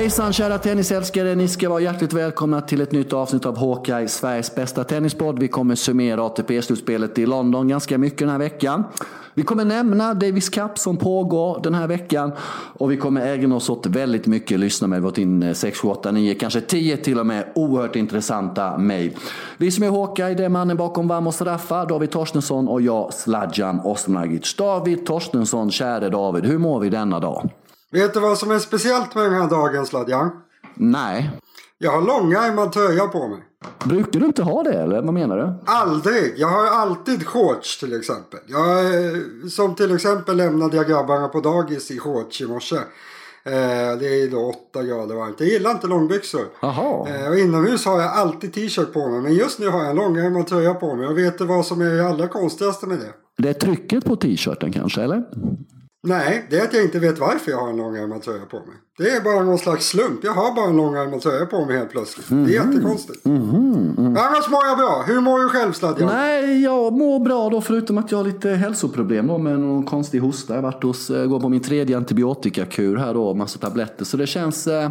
Hejsan kära tennisälskare, ni ska vara hjärtligt välkomna till ett nytt avsnitt av Hawkeye, Sveriges bästa tennispodd. Vi kommer summera ATP-slutspelet i London ganska mycket den här veckan. Vi kommer nämna Davis Cup som pågår den här veckan och vi kommer ägna oss åt väldigt mycket lyssna med. Vi har in 6, 7, 8, 9, kanske 10 till och med oerhört intressanta mejl. Vi som är Hawkeye, det är mannen bakom Vamos Raffa, David Torstensson och jag, Sladjan Osmanagic. David Torstensson, käre David, hur mår vi denna dag? Vet du vad som är speciellt med den här dagen Sladjan? Nej. Jag har långärmad tröja på mig. Brukar du inte ha det eller vad menar du? Aldrig. Jag har alltid shorts till exempel. Jag, som till exempel lämnade jag grabbarna på dagis i shorts i morse. Eh, det är då 8 grader varmt. Jag gillar inte långbyxor. Jaha. Eh, och inomhus har jag alltid t-shirt på mig. Men just nu har jag en långärmad tröja på mig. Och vet du vad som är det allra konstigaste med det? Det är trycket på t-shirten kanske eller? Nej, det är att jag inte vet varför jag har en långärmad tröja på mig. Det är bara någon slags slump. Jag har bara en långärmad tröja på mig helt plötsligt. Mm. Det är mhm. jättekonstigt. Mm. Mm. Annars mår jag bra. Hur mår du själv Sladjan? Nej, jag mår bra då förutom att jag har lite hälsoproblem då med någon konstig hosta. Jag har varit hos, eh, går på min tredje antibiotikakur här då, massa tabletter. Så det känns... Eh,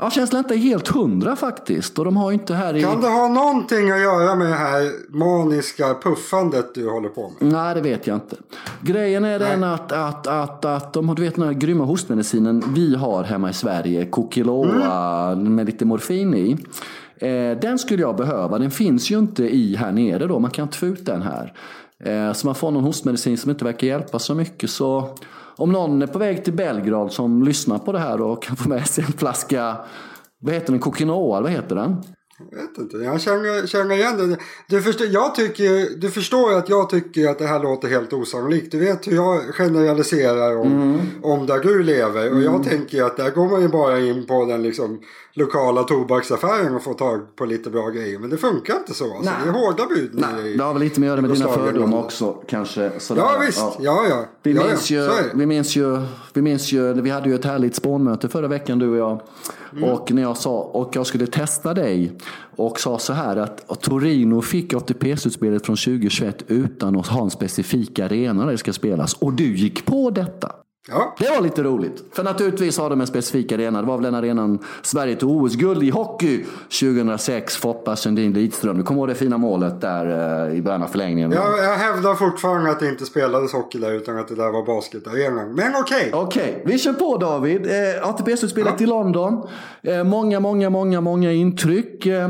Ja, känslan inte helt hundra faktiskt. Och de har inte här i... Kan det ha någonting att göra med det här maniska puffandet du håller på med? Nej, det vet jag inte. Grejen är Nej. den att, att, att, att de har, du vet den här grymma hostmedicinen vi har hemma i Sverige, Coquiloa mm. med lite morfin i. Eh, den skulle jag behöva. Den finns ju inte i här nere då. Man kan inte få ut den här. Eh, så man får någon hostmedicin som inte verkar hjälpa så mycket. Så om någon är på väg till Belgrad som lyssnar på det här och kan få med sig en flaska, vad heter den, Coquinoa, vad heter den? Jag vet inte, jag känner, känner igen det. Du förstår, jag tycker, du förstår att jag tycker att det här låter helt osannolikt. Du vet hur jag generaliserar om, mm. om där du lever. Och mm. jag tänker att där går man ju bara in på den liksom lokala tobaksaffären och får tag på lite bra grejer. Men det funkar inte så. Alltså. Det är hårda bud. Nej, det har väl lite med att göra med dina fördomar också kanske. Sådär. Ja visst, ja ja. ja. Vi, ja, minns ja. Ju, vi, minns ju, vi minns ju, vi hade ju ett härligt spånmöte förra veckan du och jag. Mm. Och när jag sa, och jag skulle testa dig och sa så här att Torino fick ATP-slutspelet från 2021 utan att ha en specifik arena där det ska spelas. Och du gick på detta. Ja. Det var lite roligt. För naturligtvis har de en specifik arena. Det var väl den arenan Sverige tog OS-guld i hockey 2006. Foppa Sundin Lidström. Du kommer ihåg det fina målet där eh, i början av förlängningen? Jag, jag hävdar fortfarande att det inte spelades hockey där utan att det där var basketarenan. Men okej. Okay. Okej, okay. vi kör på David. Eh, ATP-slutspelet ja. i London. Eh, många, många, många, många intryck. Eh,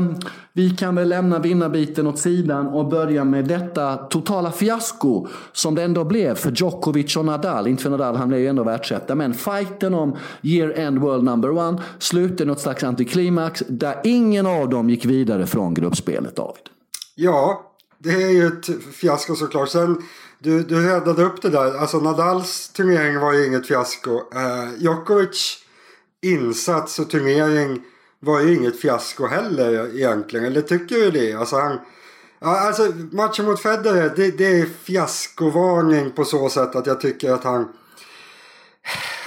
vi kan väl lämna vinnarbiten åt sidan och börja med detta totala fiasko som det ändå blev för Djokovic och Nadal. Inte för Nadal, han blev ju ändå världsetta. Men fighten om year end world number one slutade något slags antiklimax där ingen av dem gick vidare från gruppspelet, David. Ja, det är ju ett fiasko såklart. Sen, du, du räddade upp det där. Alltså Nadals turnering var ju inget fiasko. Eh, Djokovic insats och turnering var ju inget fiasko heller egentligen. Eller tycker du det? Alltså, han, alltså matchen mot Federer det, det är fiaskovarning på så sätt att jag tycker att han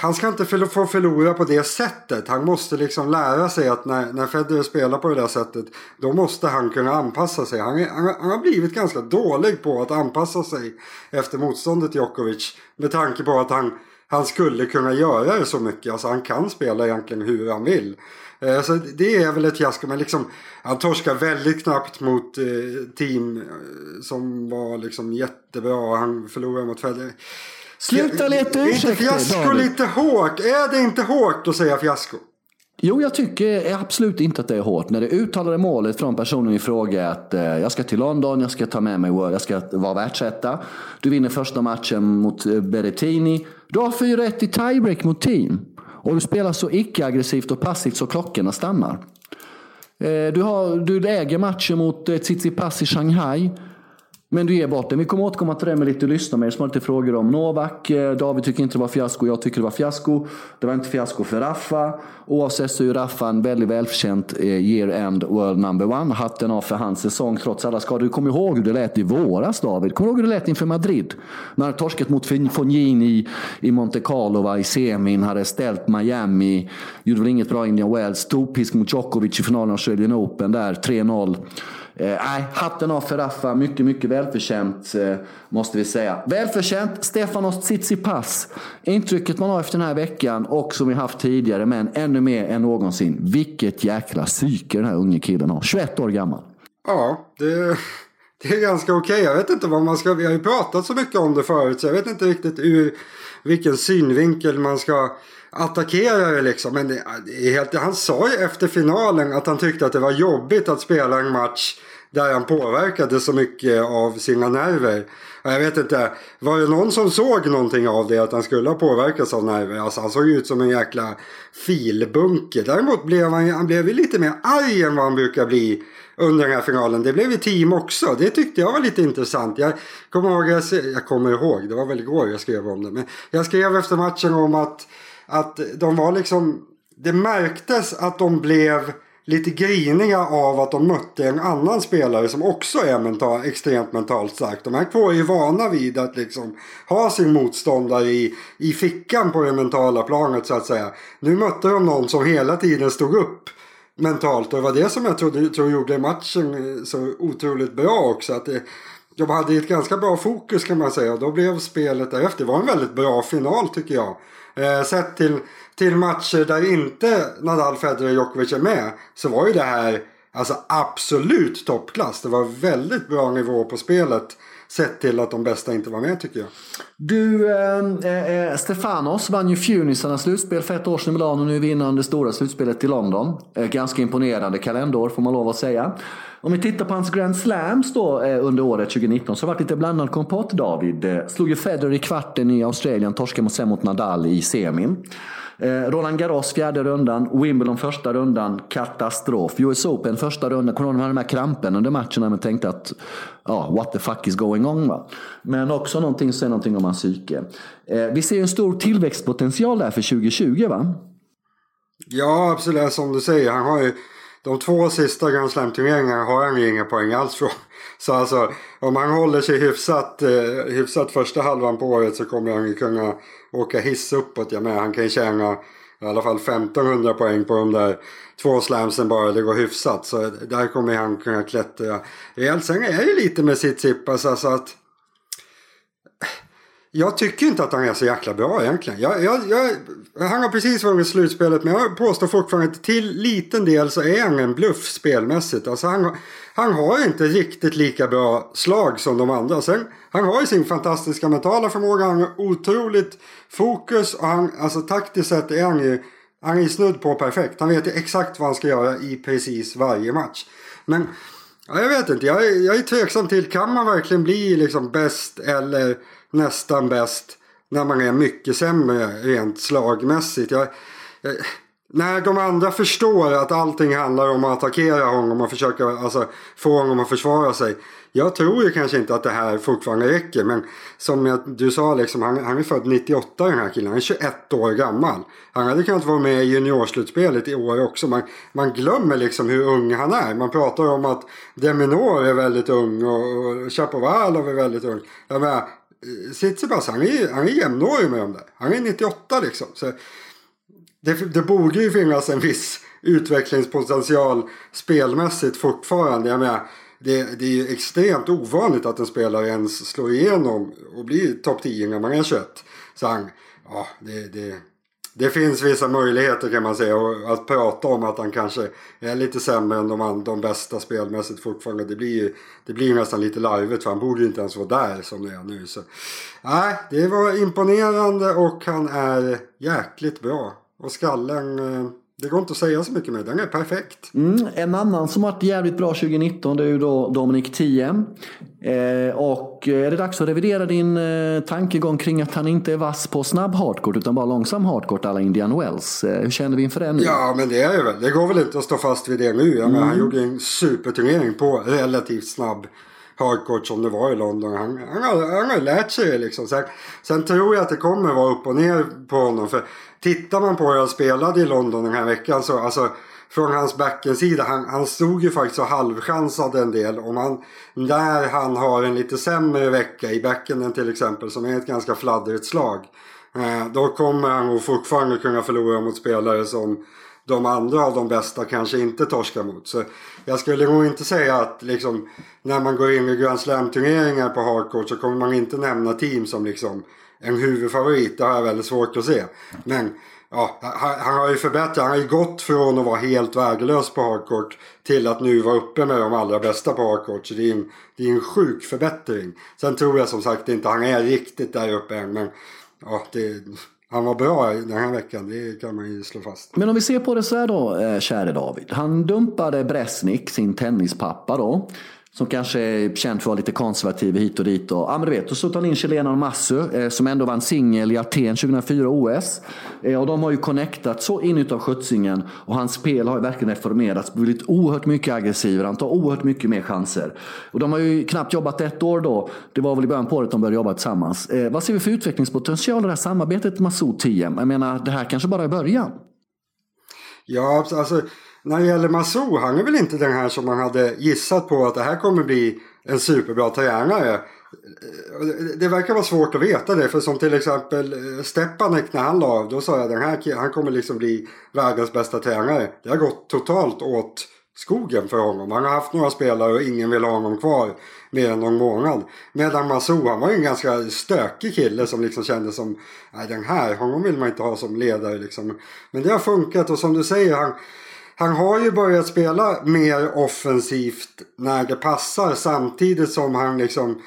han ska inte få förlora på det sättet. Han måste liksom lära sig att när, när Federer spelar på det där sättet då måste han kunna anpassa sig. Han, han, han har blivit ganska dålig på att anpassa sig efter motståndet Djokovic. Med tanke på att han, han skulle kunna göra det så mycket. Alltså han kan spela egentligen hur han vill. Eh, så det är väl ett fiasko. Men liksom, han torskar väldigt knappt mot eh, team eh, som var liksom jättebra. Han förlorar mot Federer. Sluta leta ursäkter. Är inte fiasko David. lite hårt? Är det inte hårt att säga fiasko? Jo, jag tycker absolut inte att det är hårt. När det uttalade målet från personen i fråga att eh, jag ska till London, jag ska ta med mig World, jag ska vara världsetta. Du vinner första matchen mot eh, Berrettini. Du har 4-1 i tiebreak mot team. Och du spelar så icke-aggressivt och passivt så klockorna stannar. Eh, du, har, du äger matchen mot eh, Tsitsipas i Shanghai. Men du ger bort den. Vi kommer återkomma till det med lite lyssna med som har lite frågor om Novak. Eh, David tycker inte det var fiasko, jag tycker det var fiasko. Det var inte fiasko för Raffa. Oavsett så är Raffa en väldigt välförtjänt eh, year end world number one. Hatten av för hans säsong trots alla skador. Du kommer ihåg hur det lät i våras David? Kommer du ihåg hur det lät inför Madrid? När han torskat mot Fognini i Monte Carlo va, i semin. Hade ställt Miami. Gjorde väl inget bra Indian Wells. Storpisk mot Djokovic i finalen av Australian Open där. 3-0. Eh, nej, hatten av för Rafa. Mycket, mycket välförtjänt eh, måste vi säga. Välförtjänt Stefanos Tsitsipas. Intrycket man har efter den här veckan och som vi haft tidigare, men ännu mer än någonsin. Vilket jäkla psyke den här unge killen har. 21 år gammal. Ja, det, det är ganska okej. Okay. Jag vet inte vad man ska... Vi har ju pratat så mycket om det förut så jag vet inte riktigt ur vilken synvinkel man ska attackerar det liksom. Men det, är helt, han sa ju efter finalen att han tyckte att det var jobbigt att spela en match där han påverkade så mycket av sina nerver. Jag vet inte, var det någon som såg någonting av det? Att han skulle ha påverkats av nerver? Alltså han såg ut som en jäkla filbunke. Däremot blev han, han blev lite mer arg än vad han brukar bli under den här finalen. Det blev ju team också. Det tyckte jag var lite intressant. Jag kommer ihåg, jag, jag kommer ihåg, det var väl igår jag skrev om det. Men jag skrev efter matchen om att, att de var liksom, det märktes att de blev lite griniga av att de mötte en annan spelare som också är mental, extremt mentalt stark. De här två är ju vana vid att liksom ha sin motståndare i, i fickan på det mentala planet så att säga. Nu mötte de någon som hela tiden stod upp mentalt och det var det som jag trodde, tror gjorde matchen eh, så otroligt bra också. Att det, de hade ett ganska bra fokus kan man säga och då blev spelet därefter. Det var en väldigt bra final tycker jag. Eh, sett till till matcher där inte Nadal, Federer och Djokovic är med så var ju det här alltså absolut toppklass. Det var väldigt bra nivå på spelet. Sett till att de bästa inte var med tycker jag. Du, eh, eh, eh Stefanos vann ju Funisarnas slutspel för ett år sedan i Milano. Nu vinner han det stora slutspelet i London. Eh, ganska imponerande kalenderår får man lov att säga. Om vi tittar på hans Grand Slams då eh, under året 2019 så har det varit lite blandad kompott David. Eh, slog ju Federer i kvarten i Australien, torskade sen mot Nadal i semin. Eh, Roland Garros fjärde rundan, Wimbledon första rundan, katastrof. US Open första rundan, kommer du ihåg de här krampen under matchen när man tänkte att ja, what the fuck is going on? Va? Men också någonting, säger någonting om hans psyke. Vi ser en stor tillväxtpotential där för 2020 va? Ja, absolut. Som du säger, han har ju de två sista Grand Slam-turneringarna har han ju inga poäng alls från. Så alltså om han håller sig hyfsat, eh, hyfsat första halvan på året så kommer han ju kunna åka hiss uppåt. Jag menar, han kan ju tjäna i alla fall 1500 poäng på de där två slamsen bara det går hyfsat. Så där kommer han kunna klättra rejält. Sen är det lite med sitt Tsitsipas alltså att jag tycker inte att han är så jäkla bra egentligen. Jag, jag, jag, han har precis vunnit slutspelet men jag påstår fortfarande att till liten del så är han en bluff spelmässigt. Alltså han, han har inte riktigt lika bra slag som de andra. Sen, han har ju sin fantastiska mentala förmåga, han har otroligt fokus och han, alltså taktiskt sett är han ju han är snudd på perfekt. Han vet ju exakt vad han ska göra i precis varje match. Men ja, jag vet inte, jag är, jag är tveksam till kan man verkligen bli liksom bäst eller nästan bäst när man är mycket sämre rent slagmässigt. Jag, jag, när de andra förstår att allting handlar om att attackera honom och försöka alltså, få honom att försvara sig. Jag tror ju kanske inte att det här fortfarande räcker men som jag, du sa liksom, han, han är född 98 den här killen, han är 21 år gammal. Han hade kunnat vara med i juniorslutspelet i år också. Man, man glömmer liksom hur ung han är. Man pratar om att Deminor är väldigt ung och, och Chapovalov är väldigt ung. Jag menar, Eh, Tsitsipas han är, han är jämnårig med dem där. Han är 98 liksom. Så det, det borde ju finnas en viss utvecklingspotential spelmässigt fortfarande. Jag menar, det, det är ju extremt ovanligt att en spelare ens slår igenom och blir topp 10 när man är 21. Så han, ja, det, det, det finns vissa möjligheter kan man säga. Och att prata om att han kanske är lite sämre än de, de bästa spelmässigt fortfarande. Det blir, det blir nästan lite larvigt för han borde ju inte ens vara där som det är nu. Så, nej, det var imponerande och han är jäkligt bra. Och skallen eh, det går inte att säga så mycket med. Den är perfekt. Mm, en annan som varit jävligt bra 2019 det är ju då Dominic Thiem. Eh, och är det dags att revidera din eh, tankegång kring att han inte är vass på snabb hardcourt utan bara långsam hardcourt alla Indian Wells. Eh, hur känner vi inför det nu? Ja men det är ju väl. Det går väl inte att stå fast vid det nu. Mm. han gjorde en superturnering på relativt snabb hardcourt som det var i London. Han, han, har, han har lärt sig det liksom. Sen, sen tror jag att det kommer vara upp och ner på honom. För tittar man på hur han spelade i London den här veckan så alltså från hans backensida, han, han stod ju faktiskt och halvchansade en del. Om han, när han har en lite sämre vecka i backenden till exempel som är ett ganska fladdrigt slag. Eh, då kommer han nog fortfarande kunna förlora mot spelare som de andra av de bästa kanske inte torskar mot. Så jag skulle nog inte säga att liksom, när man går in i Grand Slam-turneringar på hardcourt så kommer man inte nämna team som liksom en huvudfavorit. Det har jag väldigt svårt att se. Men ja, han, han, har ju förbättrat. Han har ju gått från att vara helt värdelös på hardcourt till att nu vara uppe med de allra bästa på hardcourt. Så det är en, det är en sjuk förbättring. Sen tror jag som sagt inte han är riktigt där uppe än. Men ja, det, han var bra den här veckan, det kan man ju slå fast. Men om vi ser på det så här då, eh, käre David. Han dumpade Bresnik, sin tennispappa då. Som kanske är känd för att vara lite konservativ hit och dit. Och, ja, men du vet, och så tar han in chilenaren Massu eh, som ändå vann singel i Aten 2004 OS. Eh, och de har ju connectat så in utav skjutsingen. Och hans spel har ju verkligen reformerats. Blivit oerhört mycket aggressivare. Han tar oerhört mycket mer chanser. Och de har ju knappt jobbat ett år då. Det var väl i början på året de började jobba tillsammans. Eh, vad ser vi för utvecklingspotential i det här samarbetet Massoud-TM? Jag menar, det här kanske bara är början. Ja, alltså när det gäller Masou, han är väl inte den här som man hade gissat på att det här kommer bli en superbra tränare. Det verkar vara svårt att veta det för som till exempel eh, Stepanek när han la av då sa jag den här han kommer liksom bli världens bästa tränare. Det har gått totalt åt skogen för honom. Han har haft några spelare och ingen vill ha honom kvar mer än någon månad. Medan Masou han var ju en ganska stökig kille som liksom kände som nej den här, honom vill man inte ha som ledare liksom. Men det har funkat och som du säger han han har ju börjat spela mer offensivt när det passar samtidigt som han liksom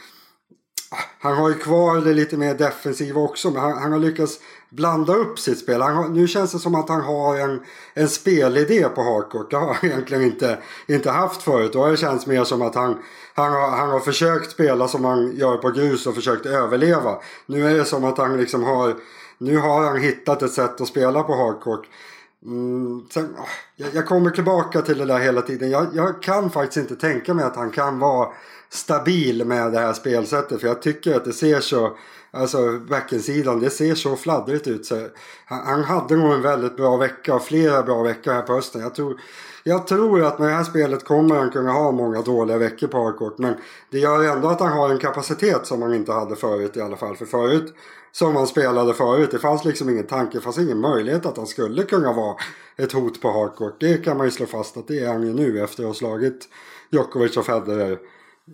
han har ju kvar det lite mer defensiva också men han, han har lyckats blanda upp sitt spel. Har, nu känns det som att han har en, en spelidé på Harcourt. Det har han egentligen inte, inte haft förut. Då har det känts mer som att han, han, har, han har försökt spela som han gör på grus och försökt överleva. Nu är det som att han liksom har nu har han hittat ett sätt att spela på Harcourt. Mm, sen, ah, jag, jag, kommer tillbaka till det där hela tiden. Jag, jag, kan faktiskt inte tänka mig att han kan vara stabil med det här spelsättet. För jag tycker att det ser så, alltså backensidan, det ser så fladdrigt ut. Så han, han hade nog en väldigt bra vecka och flera bra veckor här på hösten. Jag tror, jag tror att med det här spelet kommer han kunna ha många dåliga veckor på hardcourt. Men det gör ändå att han har en kapacitet som han inte hade förut i alla fall. För förut som han spelade förut. Det fanns liksom ingen tanke, det fanns ingen möjlighet att han skulle kunna vara ett hot på hardcourt. Det kan man ju slå fast att det är han ju nu efter att ha slagit Djokovic och Federer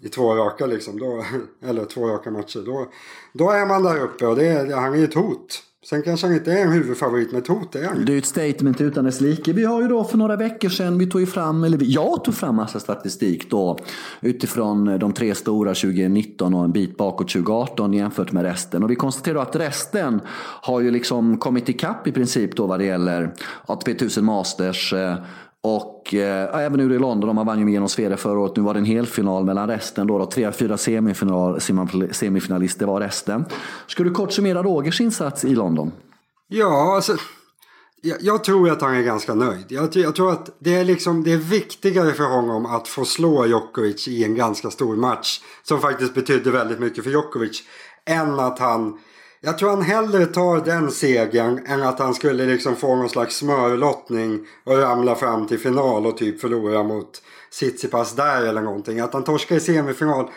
i två raka liksom. Då, eller två raka matcher. Då, då är man där uppe och det, han är ju ett hot. Sen kanske han inte är en huvudfavorit med Tot är han Det är ju ett statement utan dess like. Vi har ju då för några veckor sedan, vi tog ju fram, eller jag tog fram massa statistik då utifrån eh, de tre stora 2019 och en bit bakåt 2018 jämfört med resten. Och vi konstaterar att resten har ju liksom kommit ikapp i princip då vad det gäller ATP 1000 Masters, eh, och eh, även nu i London, de vann ju med genom Sverige förra året. Nu var det en helfinal mellan resten. Då, då. Tre, fyra semifinal, semifinalister var resten. Ska du kort summera Rogers insats i London? Ja, alltså. Jag, jag tror att han är ganska nöjd. Jag, jag, tror att det är, liksom, det är viktigare för honom att få slå Djokovic i en ganska stor match. Som faktiskt betydde väldigt mycket för Djokovic. Än att han jag tror han hellre tar den segern än att han skulle liksom få någon slags smörlottning och ramla fram till final och typ förlora mot Tsitsipas där eller någonting. Att han torskar i semifinal.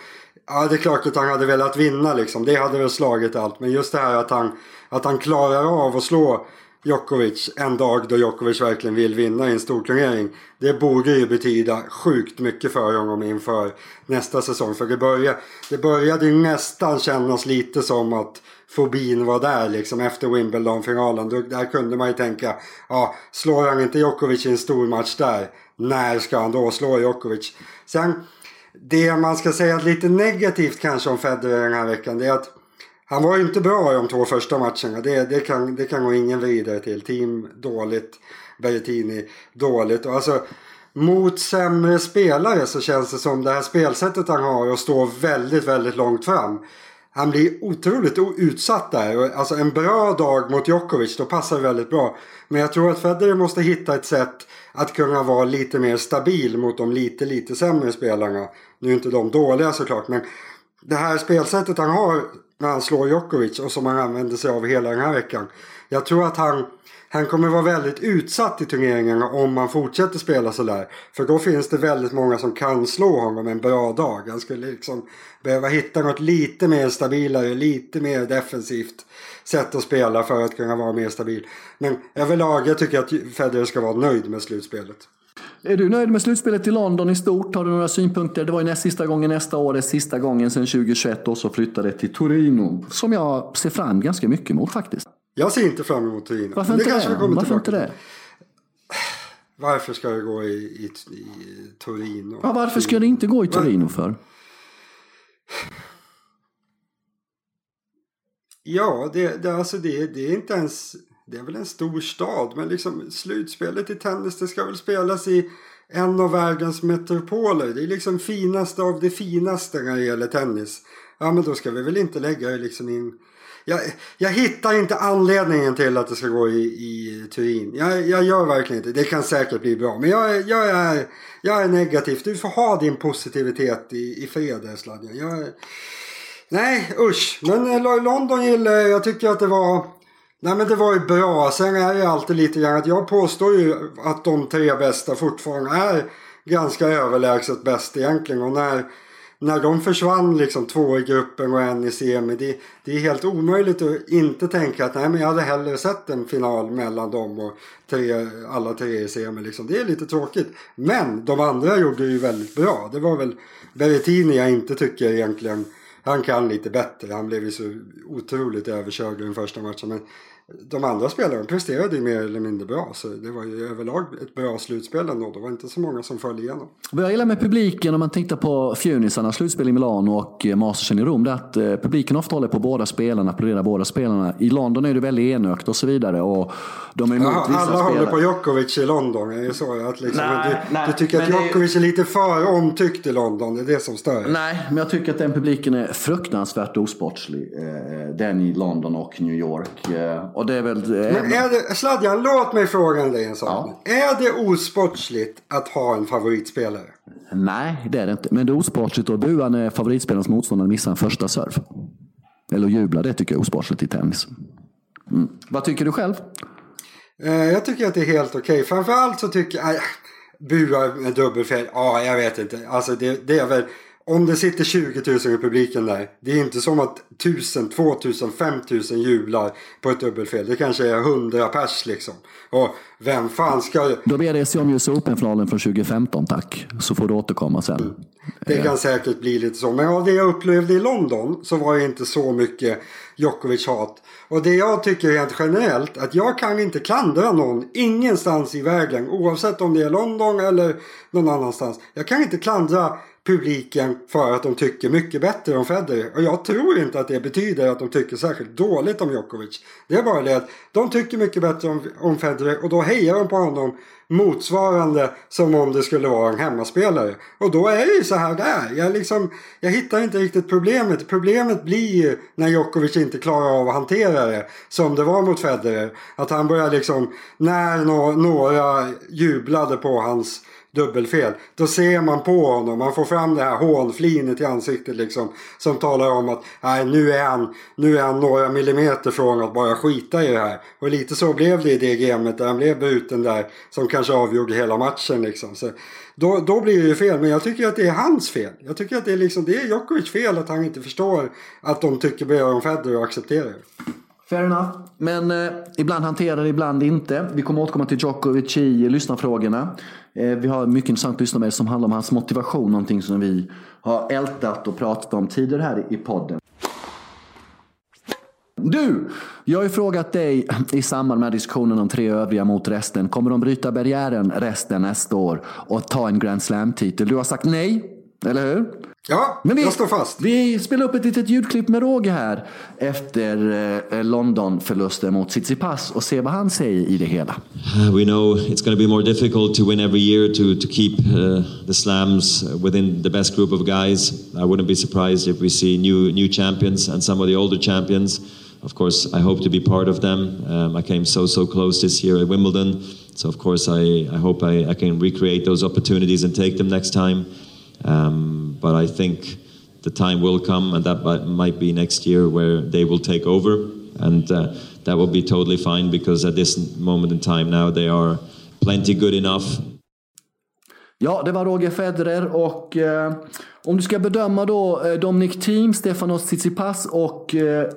Ja, det är klart att han hade velat vinna liksom. Det hade väl slagit allt. Men just det här att han, att han klarar av att slå Djokovic en dag då Djokovic verkligen vill vinna i en stor turnering. Det borde ju betyda sjukt mycket för honom inför nästa säsong. För det började, det började ju nästan kännas lite som att fobin var där liksom efter Wimbledon-finalen. Där kunde man ju tänka, ja, slår han inte Djokovic i en stor match där, när ska han då slå Djokovic? Sen, det man ska säga lite negativt kanske om Federer den här veckan, det är att han var ju inte bra i de två första matcherna. Det, det, kan, det kan gå ingen vidare till. Team dåligt, Berrettini dåligt. Och alltså, mot sämre spelare så känns det som det här spelsättet han har och står väldigt, väldigt långt fram han blir otroligt utsatt där. Alltså en bra dag mot Djokovic, då passar det väldigt bra. Men jag tror att Federer måste hitta ett sätt att kunna vara lite mer stabil mot de lite, lite sämre spelarna. Nu är inte de dåliga såklart, men det här spelsättet han har när han slår Djokovic och som han använder sig av hela den här veckan. jag tror att han, han kommer vara väldigt utsatt i turneringarna om han fortsätter spela sådär. För då finns det väldigt många som kan slå honom en bra dag. Han skulle liksom behöva hitta något lite mer stabilare, lite mer defensivt sätt att spela för att kunna vara mer stabil. Men överlag, jag tycker att Federer ska vara nöjd med slutspelet. Är du nöjd med slutspelet i London i stort? Har du några synpunkter? Det var ju näst sista gången nästa år, det sista gången sedan 2021 och så flyttade till Torino. Som jag ser fram ganska mycket mot faktiskt. Jag ser inte fram emot Torino. Varför inte det? det? Varför inte det? Varför ska det gå i, i, i Torino? Ja, varför ska det inte gå i Torino för? Ja, det, det, alltså det, det är inte ens... Det är väl en stor stad, men liksom slutspelet i tennis det ska väl spelas i en av världens metropoler. Det är liksom finaste av det finaste när det gäller tennis. Ja, men då ska vi väl inte lägga det liksom in... Jag, jag hittar inte anledningen till att det ska gå i, i Turin. Jag, jag gör verkligen inte det. kan säkert bli bra. Men jag, jag, är, jag är negativ. Du får ha din positivitet i, i fred, Sladjan. Nej, usch. Men eh, London gillar jag. Jag tycker att det var... Nej men det var ju bra. Sen är det alltid lite grann att jag påstår ju att de tre bästa fortfarande är ganska överlägset bäst egentligen. Och när, när de försvann liksom två i gruppen och en i semi. Det, det är helt omöjligt att inte tänka att nej men jag hade hellre sett en final mellan dem och tre, alla tre i semi. Liksom. Det är lite tråkigt. Men de andra gjorde det ju väldigt bra. Det var väl Berrettini jag inte tycker egentligen han kan lite bättre. Han blev ju så otroligt överkörd i den första matchen. Men de andra spelarna presterade ju mer eller mindre bra. Så det var ju överlag ett bra slutspel ändå. Det var inte så många som föll igenom. Vad jag gillar med publiken om man tittar på Fjunisarnas slutspel i Milano och eh, Mastersen i Rom. Det är att eh, publiken ofta håller på båda spelarna, applåderar båda spelarna. I London är det väldigt enögt och så vidare. Och de är emot vissa alla spelare. håller på Djokovic i London. Är det så? Att liksom, Nej, du, nej, du tycker att Djokovic är lite för omtyckt i London. Det är det som stör. Nej, men jag tycker att den publiken är fruktansvärt osportslig. Eh, Den i London och New York. Och det är väl... eh, Men är det, Sladjan, låt mig fråga dig en sak. Är det osportsligt att ha en favoritspelare? Nej, det är det inte. Men det är osportsligt att bua när favoritspelarens motståndare missar en första serve. Eller jubla, det tycker jag är osportsligt i tennis. Mm. Vad tycker du själv? Eh, jag tycker att det är helt okej. Framförallt så tycker jag... Bua med dubbelfel. Ja, jag vet inte. Alltså det, det är väl... Om det sitter 20 000 i publiken där. Det är inte som att 1000, 2000, 5000 jublar på ett dubbelfel. Det kanske är 100 pers liksom. Och vem fan ska... Då ber jag se om US Open-finalen från 2015, tack. Så får du återkomma sen. Det kan säkert bli lite så. Men av det jag upplevde i London så var det inte så mycket Djokovic-hat. Och det jag tycker rent generellt att jag kan inte klandra någon ingenstans i världen. Oavsett om det är London eller någon annanstans. Jag kan inte klandra publiken för att de tycker mycket bättre om Federer. Och jag tror inte att det betyder att de tycker särskilt dåligt om Djokovic. Det är bara det att de tycker mycket bättre om, om Federer och då hejar de på honom motsvarande som om det skulle vara en hemmaspelare. Och då är det ju så här det är. Jag, liksom, jag hittar inte riktigt problemet. Problemet blir ju när Djokovic inte klarar av att hantera det. Som det var mot Federer. Att han börjar liksom, när no några jublade på hans dubbelfel. Då ser man på honom, man får fram det här hånflinet i ansiktet liksom. Som talar om att nej, nu, är han, nu är han några millimeter från att bara skita i det här. Och lite så blev det i det gamet där han blev bruten där. Som kanske avgjorde hela matchen liksom. Så då, då blir det ju fel, men jag tycker att det är hans fel. Jag tycker att det är, liksom, det är Djokovic fel att han inte förstår att de tycker bättre om Federer och accepterar det. Fair enough. Men eh, ibland hanterar det, ibland inte. Vi kommer återkomma till Djokovic i lyssnarfrågorna. Eh, vi har mycket intressant lyssnarmail som handlar om hans motivation. Någonting som vi har ältat och pratat om tidigare här i podden. Du! Jag har ju frågat dig i samband med diskussionen om tre övriga mot resten. Kommer de bryta barriären resten nästa år och ta en Grand Slam-titel? Du har sagt nej, eller hur? Ja, Men vi, jag står fast. Vi spelar upp ett litet ljudklipp med Roger här efter eh, London-förlusten mot Tsitsipas och ser vad han säger i det hela. Uh, we know it's going to be more difficult to win every year to to keep uh, the slams within the best group of guys. I wouldn't be surprised if we see new new champions and some of the older champions. Of course, I hope to be part of them. Um, I came so so close this year at Wimbledon, so of course I I hope I, I can recreate those opportunities and take them next time. Um, but I think the time will come, and that might be next year, where they will take over. And uh, that will be totally fine because at this moment in time now they are plenty good enough. Ja, det var Roger Federer och eh, om du ska bedöma då eh, Dominic Thiem, Stefanos Tsitsipas och eh,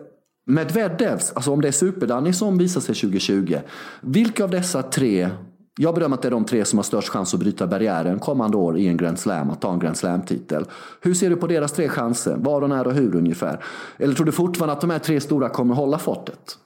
Medvedevs, alltså om det är Superdanny som visar sig 2020. Vilka av dessa tre, jag bedömer att det är de tre som har störst chans att bryta barriären kommande år i en Grand Slam, att ta en Grand Slam-titel. Hur ser du på deras tre chanser? Var och när och hur ungefär? Eller tror du fortfarande att de här tre stora kommer hålla fortet?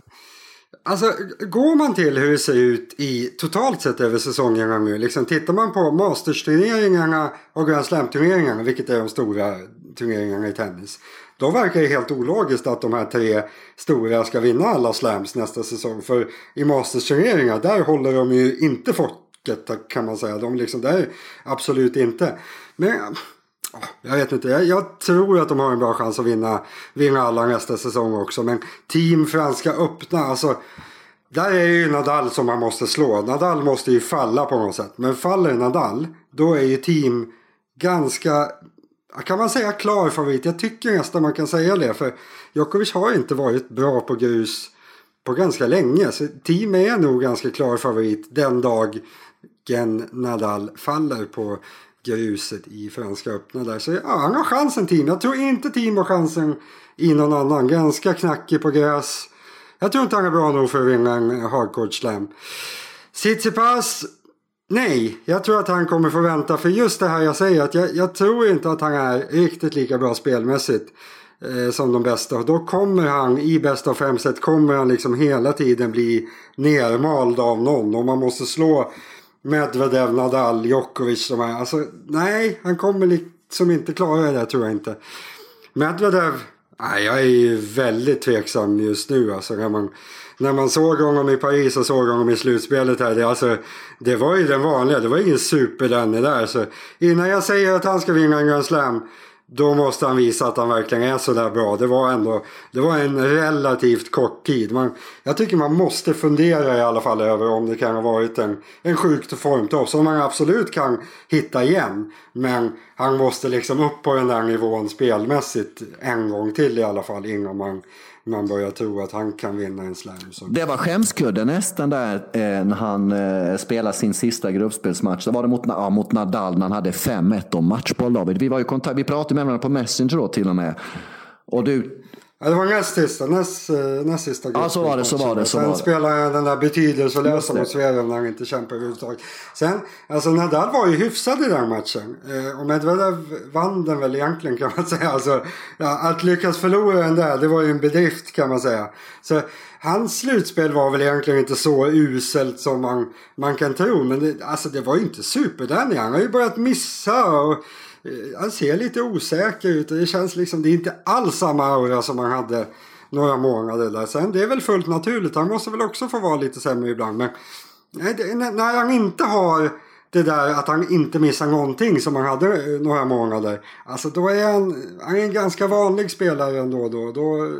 Alltså, går man till hur det ser ut i totalt sett över säsongerna nu. Liksom, tittar man på Masters-turneringarna och Grand Slam-turneringarna, vilket är de stora turneringarna i tennis. Då verkar det helt ologiskt att de här tre stora ska vinna alla slams nästa säsong. För i Masters-turneringar, där håller de ju inte folket kan man säga. De liksom, där absolut inte. Men jag vet inte, jag, jag, tror att de har en bra chans att vinna, vinna alla nästa säsong också. Men Team Franska öppna, alltså. Där är ju Nadal som man måste slå. Nadal måste ju falla på något sätt. Men faller Nadal, då är ju Team ganska, kan man säga klar favorit? Jag tycker nästan man kan säga det. För Djokovic har inte varit bra på grus på ganska länge. Så Team är nog ganska klar favorit den dagen Nadal faller på gruset i Franska öppna där. Så ja, han har chansen team. Jag tror inte team har chansen i någon annan. Ganska knackig på gräs. Jag tror inte han är bra nog för att vinna en hardcourt slam. Tsitsipas. Nej, jag tror att han kommer få vänta. För just det här jag säger att jag, jag tror inte att han är riktigt lika bra spelmässigt eh, som de bästa. Då kommer han i bästa av fem set kommer han liksom hela tiden bli nermald av någon. Och man måste slå Medvedev, Nadal, Djokovic. De här. Alltså, nej, han kommer liksom inte klara det tror jag inte. Medvedev, nej, jag är ju väldigt tveksam just nu. Alltså, när, man, när man såg honom i Paris och såg honom i slutspelet här. Det, alltså, det var ju den vanliga, det var ingen super där. Så innan jag säger att han ska vinna en Grand Slam då måste han visa att han verkligen är sådär bra. Det var ändå det var en relativt kort tid. Man, jag tycker man måste fundera i alla fall över om det kan ha varit en, en sjukt formtopp som man absolut kan hitta igen. Men han måste liksom upp på den där nivån spelmässigt en gång till i alla fall innan man man börjar tro att han kan vinna en slam. Så. Det var skämskudde nästan där eh, när han eh, spelade sin sista gruppspelsmatch. Det var det mot, ja, mot Nadal när han hade 5-1 om matchboll David. Vi, var ju kontakt, vi pratade med varandra på Messenger då till och med. Och du Ja, det var näst sista, näst, eh, näst sista Ja, så var det, så var det. Så Sen var spelade jag den där betydelselösa mot Sverige när han inte kämpade överhuvudtaget. Sen, alltså Nadal var ju hyfsad i den matchen. Eh, och Medvedev vann den väl egentligen kan man säga. Alltså, ja, att lyckas förlora den där, det var ju en bedrift kan man säga. Så hans slutspel var väl egentligen inte så uselt som man, man kan tro. Men det, alltså, det var ju inte super Han har ju börjat missa. Och, Eh, han ser lite osäker ut och det känns liksom, det är inte alls samma aura som han hade några månader där. Sen det är väl fullt naturligt, han måste väl också få vara lite sämre ibland. Men när han inte har det där att han inte missar någonting som han hade eh, några månader. Alltså då är han, han är en ganska vanlig spelare ändå. Då, då,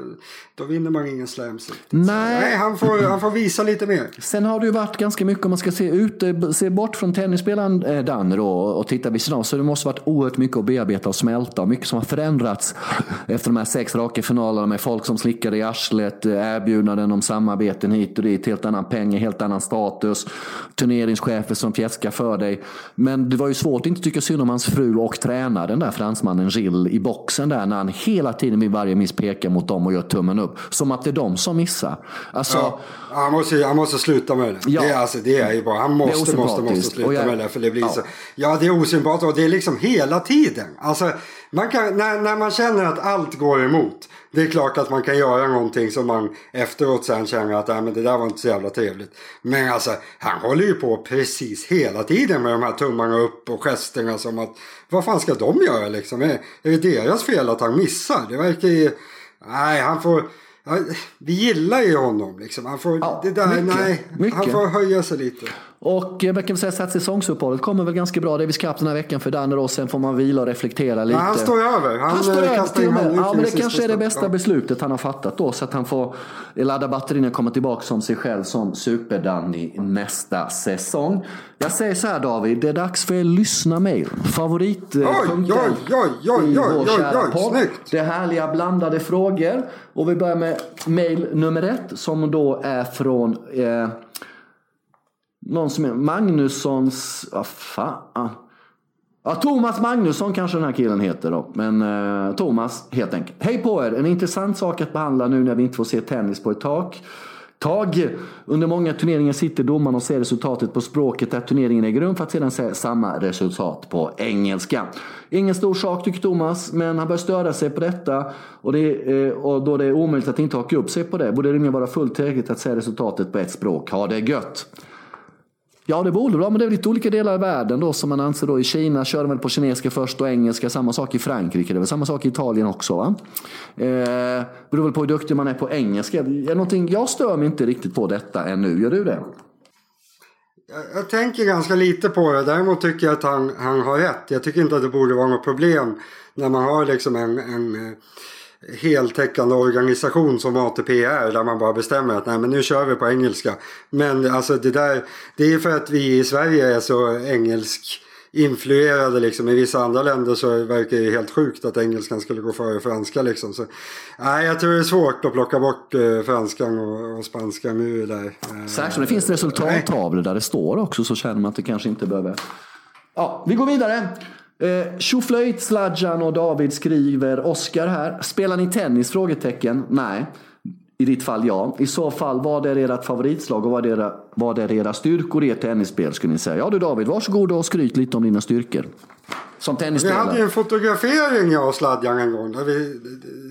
då vinner man ingen slams. Nej. Nej, han får, han får visa lite mer. Sen har det ju varit ganska mycket, om man ska se, ut, eh, se bort från tennisspelaren eh, Danne då och titta vid sidan så det måste varit oerhört mycket att bearbeta och smälta. Mycket som har förändrats efter de här sex raka finalerna med folk som slickade i arslet, erbjudanden om samarbeten hit och dit, helt annan pengar, helt annan status, turneringschefer som fjäskar för dig. Men det var ju svårt att inte tycka synd om hans fru och tränare, den där fransmannen Gilles, i boxen där när han hela tiden vid varje miss pekar mot dem och gör tummen upp. Som att det är de som missar. Alltså, ja, han, måste, han måste sluta med det. Ja, det, är, alltså, det är ju bara, han måste, måste, måste sluta jag, med det. För det blir ja. Så, ja, det är osympatiskt och det är liksom hela tiden. Alltså, man kan, när, när man känner att allt går emot. Det är klart att man kan göra någonting som man efteråt sen känner att äh, men det där var inte så jävla trevligt. Men alltså han håller ju på precis hela tiden med de här tummarna upp och gesterna som att vad fan ska de göra liksom? Är, är det deras fel att han missar? Det verkar ju... Nej, han får... Ja, vi gillar ju honom liksom. Han får, ja, det där, mycket, nej, mycket. han får höja sig lite. Och jag kan säga att säsongsuppehållet kommer väl ganska bra. Davis Cup den här veckan för Danne då. Sen får man vila och reflektera lite. Ja, han står över. Han, Han står eh, över kastar till och med. Ja, men det kanske är det bästa beslutet han har fattat då. Så att han får ladda batterierna och komma tillbaka som sig själv som Super-Danny nästa säsong. Jag säger så här David, det är dags för er lyssna-mail. Favoritpunkten oj, i vår kära podd. Det är härliga blandade frågor. Och vi börjar med mail nummer ett som då är från eh, någon som är Magnussons... Vad fan? Ja, Thomas Magnusson kanske den här killen heter då. Men eh, Thomas helt enkelt. Hej på er! En intressant sak att behandla nu när vi inte får se tennis på ett tag. Tag. Under många turneringar sitter domaren och ser resultatet på språket där turneringen äger rum för att sedan se samma resultat på engelska. Ingen stor sak tycker Thomas, men han bör störa sig på detta och, det, eh, och då det är omöjligt att inte haka upp sig på det borde det rimligen vara fullt tillräckligt att se resultatet på ett språk. Ha det gött! Ja, det borde vara, men det är lite olika delar i världen då som man anser då. I Kina kör de väl på kinesiska först och engelska. Samma sak i Frankrike. Det är väl samma sak i Italien också va? Eh, beror väl på hur duktig man är på engelska. Är någonting, jag stör mig inte riktigt på detta ännu. Gör du det? Jag, jag tänker ganska lite på det. Däremot tycker jag att han, han har rätt. Jag tycker inte att det borde vara något problem när man har liksom en, en eh, heltäckande organisation som ATP är där man bara bestämmer att nej men nu kör vi på engelska. Men alltså det där, det är för att vi i Sverige är så engelsk influerade liksom. I vissa andra länder så verkar det helt sjukt att engelskan skulle gå före franska liksom. Så, nej, jag tror det är svårt att plocka bort eh, franskan och, och spanskan det där. Eh, Särskilt om det finns resultattavlor där det står också så känner man att det kanske inte behöver... Ja, vi går vidare. Eh, Tjoflöjt, Sladjan och David skriver Oskar här. Spelar ni tennis? Frågetecken. Nej. I ditt fall ja. I så fall, vad är ert favoritslag och vad är era, vad är era styrkor i ert tennisspel skulle ni säga? Ja du David, varsågod och skryt lite om dina styrkor. Som Vi tennisspelare. hade ju en fotografering jag och Sladjan en gång där vi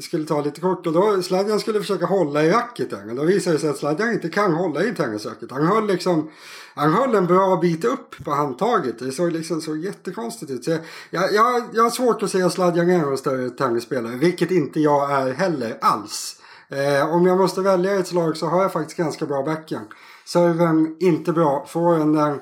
skulle ta lite kort och då Sladjan skulle försöka hålla i racketen och då visade det sig att Sladjan inte kan hålla i en tennisracket. Han höll liksom han höll en bra bit upp på handtaget. Det såg liksom så jättekonstigt ut. Så jag, jag, jag, har svårt att se Sladjan är en större tennisspelare, vilket inte jag är heller alls. Eh, om jag måste välja ett slag så har jag faktiskt ganska bra backhand. Serven inte bra, forehanden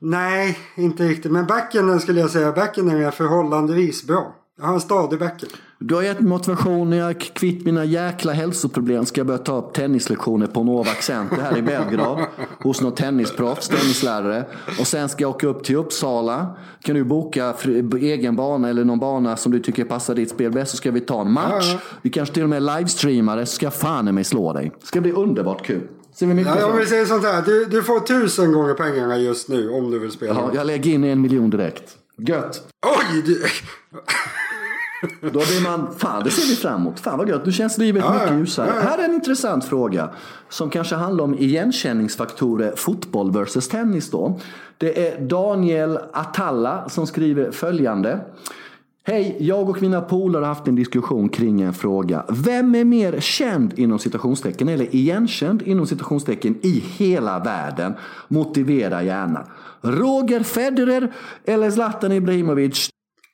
Nej, inte riktigt. Men backhanden skulle jag säga. Backhanden är förhållandevis bra. Jag har en stadig backhand. Du har gett motivation när jag kvitt mina jäkla hälsoproblem ska jag börja ta upp tennislektioner på Nova Center här i Belgrad. hos någon tennisproffs, tennislärare. Och sen ska jag åka upp till Uppsala. Kan du boka egen bana eller någon bana som du tycker passar ditt spel bäst så ska vi ta en match. Ja, Vi kanske till och med livestreamar det så ska jag fan i mig slå dig. Det ska bli underbart kul. Ser vi mycket Ja, om vi säger sånt här. Du, du får tusen gånger pengarna just nu om du vill spela. Ja, jag lägger in en miljon direkt. Gött. Oj! Du... Då blir man, fan det ser vi fram emot. Fan vad gött, nu känns livet Ja, mycket ljusare. Ja. Här är en intressant fråga. Som kanske handlar om igenkänningsfaktorer fotboll versus tennis då. Det är Daniel Atalla som skriver följande. Hej, jag och mina polare har haft en diskussion kring en fråga. Vem är mer känd inom citationstecken eller igenkänd inom citationstecken i hela världen? Motivera gärna. Roger Federer eller Zlatan Ibrahimovic?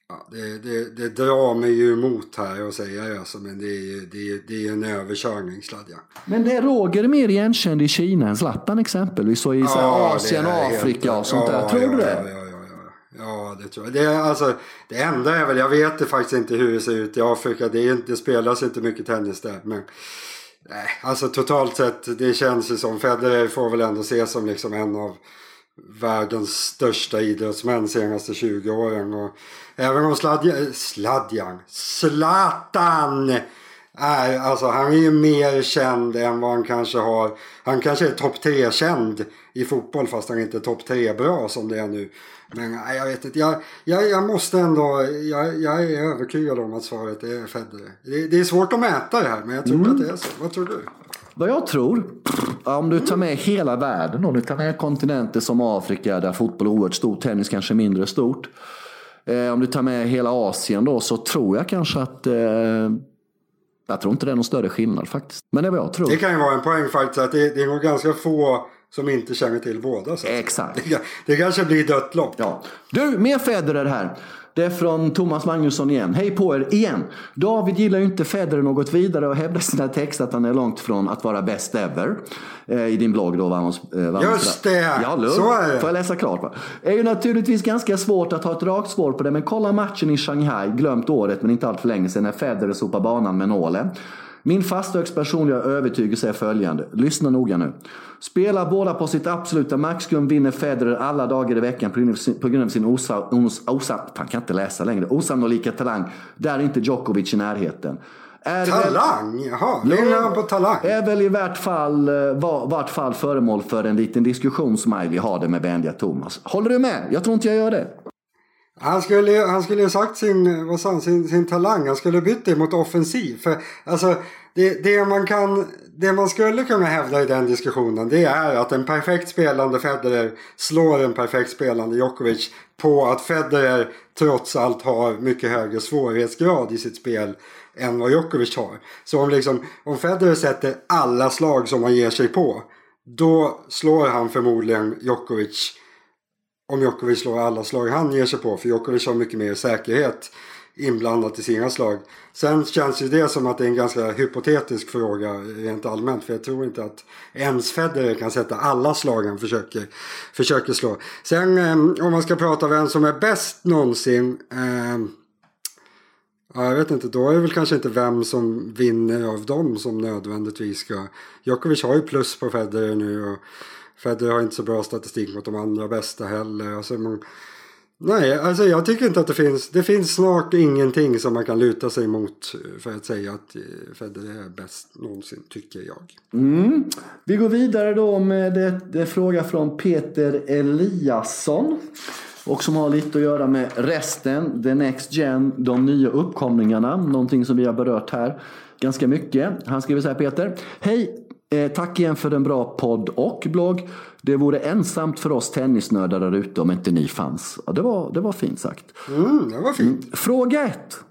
Ja, det, det, det drar mig ju emot här att säga alltså, men det är ju det det är en överkörning Sladjan. Men det är Roger mer igenkänd i Kina än Zlatan exempelvis och i Ja, Asien och helt Afrika klart. och sånt där. Ja, Tror ja, du det? Ja, det tror jag. Det, är, alltså, det enda är väl, jag vet det faktiskt inte hur det ser ut i Afrika. Det, är, inte- det spelas inte mycket tennis där. Men nej, alltså totalt sett, det känns ju som Federer får väl ändå ses som liksom en av världens största idrottsmän senaste 20 åren. Och även om Sladjan, Sladjan, Zlatan är, alltså han är ju mer känd än vad han kanske har. Han kanske är topp tre känd i fotboll fast han inte är topp tre bra som det är nu. Men nej, jag vet inte, jag, jag, jag måste ändå, jag, jag är övertygad om att svaret är Federer. Det, det är svårt att mäta det här men jag tror att det är så. Vad tror du? Vad jag tror, om du tar med hela världen, om du tar med kontinenter som Afrika där fotboll är oerhört stort, tennis kanske mindre stort. Eh, om du tar med hela Asien då så tror jag kanske att eh, jag tror inte det är någon större skillnad faktiskt. Men det är vad jag tror. Det kan ju vara en poäng faktiskt att det, det är ganska få som inte känner till båda. Så. Exakt. Det, det kanske blir dött lopp. Ja. Du, mer Federer här. Det är från Thomas Magnusson igen. Hej på er igen. David gillar ju inte Federer något vidare och hävdar sina texter att han är långt från att vara bäst ever. Eh, I din blogg då, Vamos. Eh, Just det! Ja, lugn. Så är det. Får jag läsa klart? Va? Det är ju naturligtvis ganska svårt att ha ett rakt svar på det, men kolla matchen i Shanghai, glömt året men inte allt för länge sedan, när Federer sopar banan med nålen. Min fasta och personliga övertygelse är följande. Lyssna noga nu. Spelar båda på sitt absoluta maxgum vinner Federer alla dagar i veckan på grund av sin osa, os, osa, fan, kan inte läsa längre, osannolika talang. Där är inte Djokovic i närheten. Är talang? Väl, Jaha, han på talang? Är väl i vart fall, eh, var, vart fall föremål för en liten diskussion, Smiley. Ha det med vänliga Thomas. Håller du med? Jag tror inte jag gör det. Han skulle, han skulle sagt sin, vad sa sin, sin talang. Han skulle bytt det mot offensiv. För alltså, det, det, man kan, det man skulle kunna hävda i den diskussionen det är att en perfekt spelande Federer slår en perfekt spelande Djokovic på att Federer trots allt har mycket högre svårighetsgrad i sitt spel än vad Djokovic har. Så om, liksom, om Federer sätter alla slag som han ger sig på då slår han förmodligen Djokovic om Djokovic slår alla slag han ger sig på. För Djokovic har mycket mer säkerhet inblandat i sina slag. Sen känns ju det som att det är en ganska hypotetisk fråga rent allmänt. För jag tror inte att ens Federer kan sätta alla slag han försöker, försöker slå. Sen eh, om man ska prata vem som är bäst någonsin. Eh, ja, jag vet inte, då är det väl kanske inte vem som vinner av dem som nödvändigtvis ska... Djokovic har ju plus på Federer nu. och Federer har inte så bra statistik mot de andra bästa heller. Alltså man, nej, alltså jag tycker inte att det finns. Det finns snart ingenting som man kan luta sig mot för att säga att eh, Federer är bäst någonsin, tycker jag. Mm. Vi går vidare då med en fråga från Peter Eliasson. Och som har lite att göra med resten, the next gen, de nya uppkomlingarna. Någonting som vi har berört här ganska mycket. Han skriver så här Peter. Hej! Eh, tack igen för en bra podd och blogg. Det vore ensamt för oss tennisnördar där ute om inte ni fanns. Ja, det, var, det var fint sagt. Mm, det var fint. Mm. Fråga ett.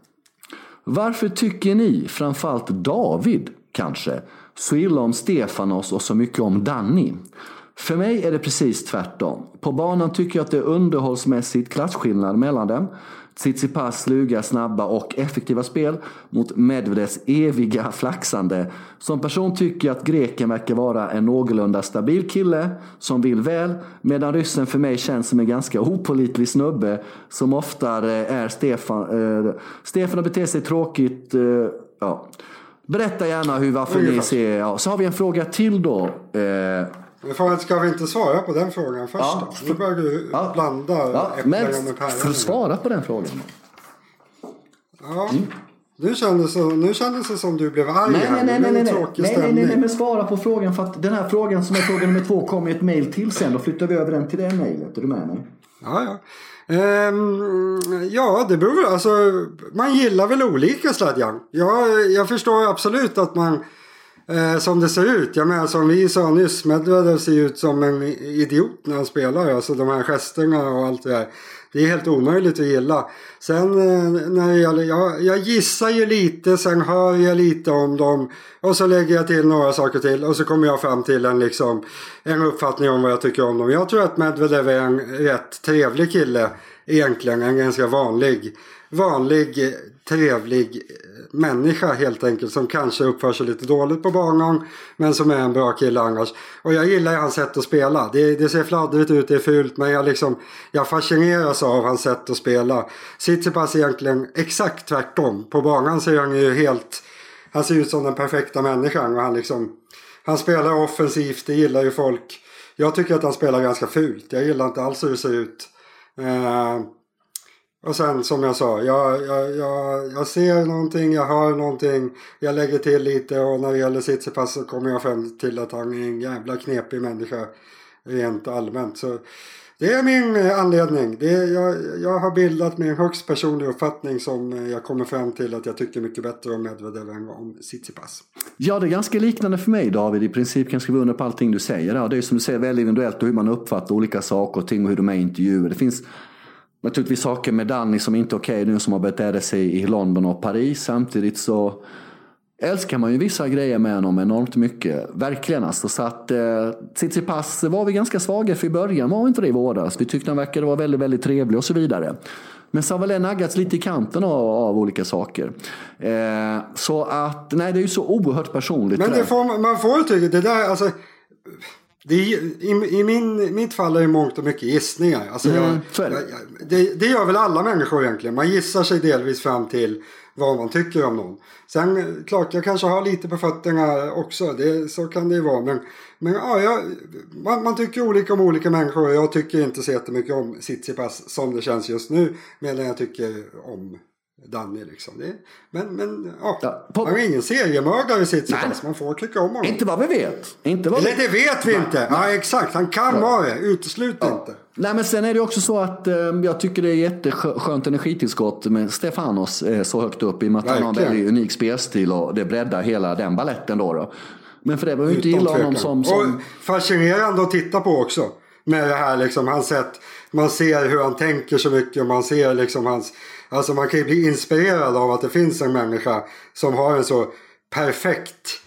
Varför tycker ni, framförallt David kanske, så illa om Stefanos och så mycket om Danny? För mig är det precis tvärtom. På banan tycker jag att det är underhållsmässigt klasskillnad mellan dem. Tsitsipas sluga, snabba och effektiva spel mot Medvedevs eviga flaxande. Som person tycker jag att greken verkar vara en någorlunda stabil kille som vill väl. Medan ryssen för mig känns som en ganska opolitlig snubbe som ofta är Stefan. Eh, Stefan beter sig tråkigt. Eh, ja. Berätta gärna hur, varför ni ser... Ja. Så har vi en fråga till då. Eh, men ska vi inte svara på den frågan först ja. då? Nu börjar du ja. blanda ja. äpplen med päron. Men svara på den frågan. Ja. Mm. Nu kändes, det, nu kändes det som du blev arg nej, här. Nej, nej, nej, nej, nej, nej, nej, nej, men svara på frågan. För att den här frågan som är fråga nummer två kommer i ett mail till sen. Då flyttar vi över den till det mejlet. Är du med mig? Ja, ja. Um, ja, det beror alltså, Man gillar väl olika Sladjan. Ja, jag förstår absolut att man eh, som det ser ut. Jag menar som vi sa nyss, Medvedev ser ut som en idiot när han spelar. Alltså de här gesterna och allt det där. Det är helt omöjligt att gilla. Sen eh, när det gäller, jag, jag gissar ju lite, sen hör jag lite om dem. Och så lägger jag till några saker till och så kommer jag fram till en, liksom, en uppfattning om vad jag tycker om dem. Jag tror att Medvedev är en rätt trevlig kille egentligen. En ganska vanlig, vanlig eh, trevlig människa helt enkelt som kanske uppför sig lite dåligt på banan men som är en bra kille annars. Och jag gillar hans sätt att spela. Det, det ser fladdrigt ut, det är fult men jag, liksom, jag fascineras av hans sätt att spela. Tsitsipas egentligen exakt tvärtom. På banan ser han ju helt... Han ser ut som den perfekta människan och han liksom... Han spelar offensivt, det gillar ju folk. Jag tycker att han spelar ganska fult. Jag gillar inte alls hur det ser ut. Uh, och sen som jag sa, jag, jag, jag, jag ser någonting, jag hör någonting, jag lägger till lite och när det gäller Tsitsipas så kommer jag fram till att han är en jävla knepig människa rent allmänt. Så det är min anledning. Det är, jag, jag har bildat min högst personlig uppfattning som jag kommer fram till att jag tycker mycket bättre om Medvedev än om Tsitsipas. Ja, det är ganska liknande för mig David. I princip kan jag skriva under på allting du säger. Det är som du säger väldigt individuellt och hur man uppfattar olika saker och ting och hur de är i intervjuer. Det finns naturligtvis saker med Danny som inte är okej nu som har betett sig i London och Paris. Samtidigt så älskar man ju vissa grejer med honom enormt mycket. Verkligen alltså. Så att eh, Tsitsipas var vi ganska svaga för i början, var inte det i våras. Vi tyckte han verkade vara väldigt, väldigt trevlig och så vidare. Men så har väl naggats lite i kanten av, av olika saker. Eh, så att, nej det är ju så oerhört personligt. Men det får, man får ju tycka, det där, alltså. Det är, i, I min, mitt fall är det mångt och mycket gissningar. Alltså Mm, jag, det. jag, jag, det, det gör väl alla människor egentligen. Man gissar sig delvis fram till vad man tycker om någon. Sen klart, jag kanske har lite på fötterna också. Det, så kan det ju vara. Men, men ja, jag, man, man tycker olika om olika människor. Jag tycker inte så jättemycket om Tsitsipas som det känns just nu. Medan jag tycker om Danny liksom. Det, men men ja, Ja, på- man är ingen seriemördare Nej. Tsitsipas. Man får tycka om honom. Inte vad vi vet. Inte vad vi... Eller det vet vi inte. Ja, exakt. Han kan vara det. Uteslut inte. Nej men sen är det också så att eh, jag tycker det är jätteskönt energitillskott med Stefanos eh, så högt upp i och med att han har en väldigt unik spelstil och det breddar hela den balletten då. då. Men för det behöver vi inte gilla honom som... som... Och fascinerande att titta på också. Med det här liksom, hans sätt. Man ser hur han tänker så mycket och man ser liksom hans... Alltså man kan ju bli inspirerad av att det finns en människa som har en så perfekt...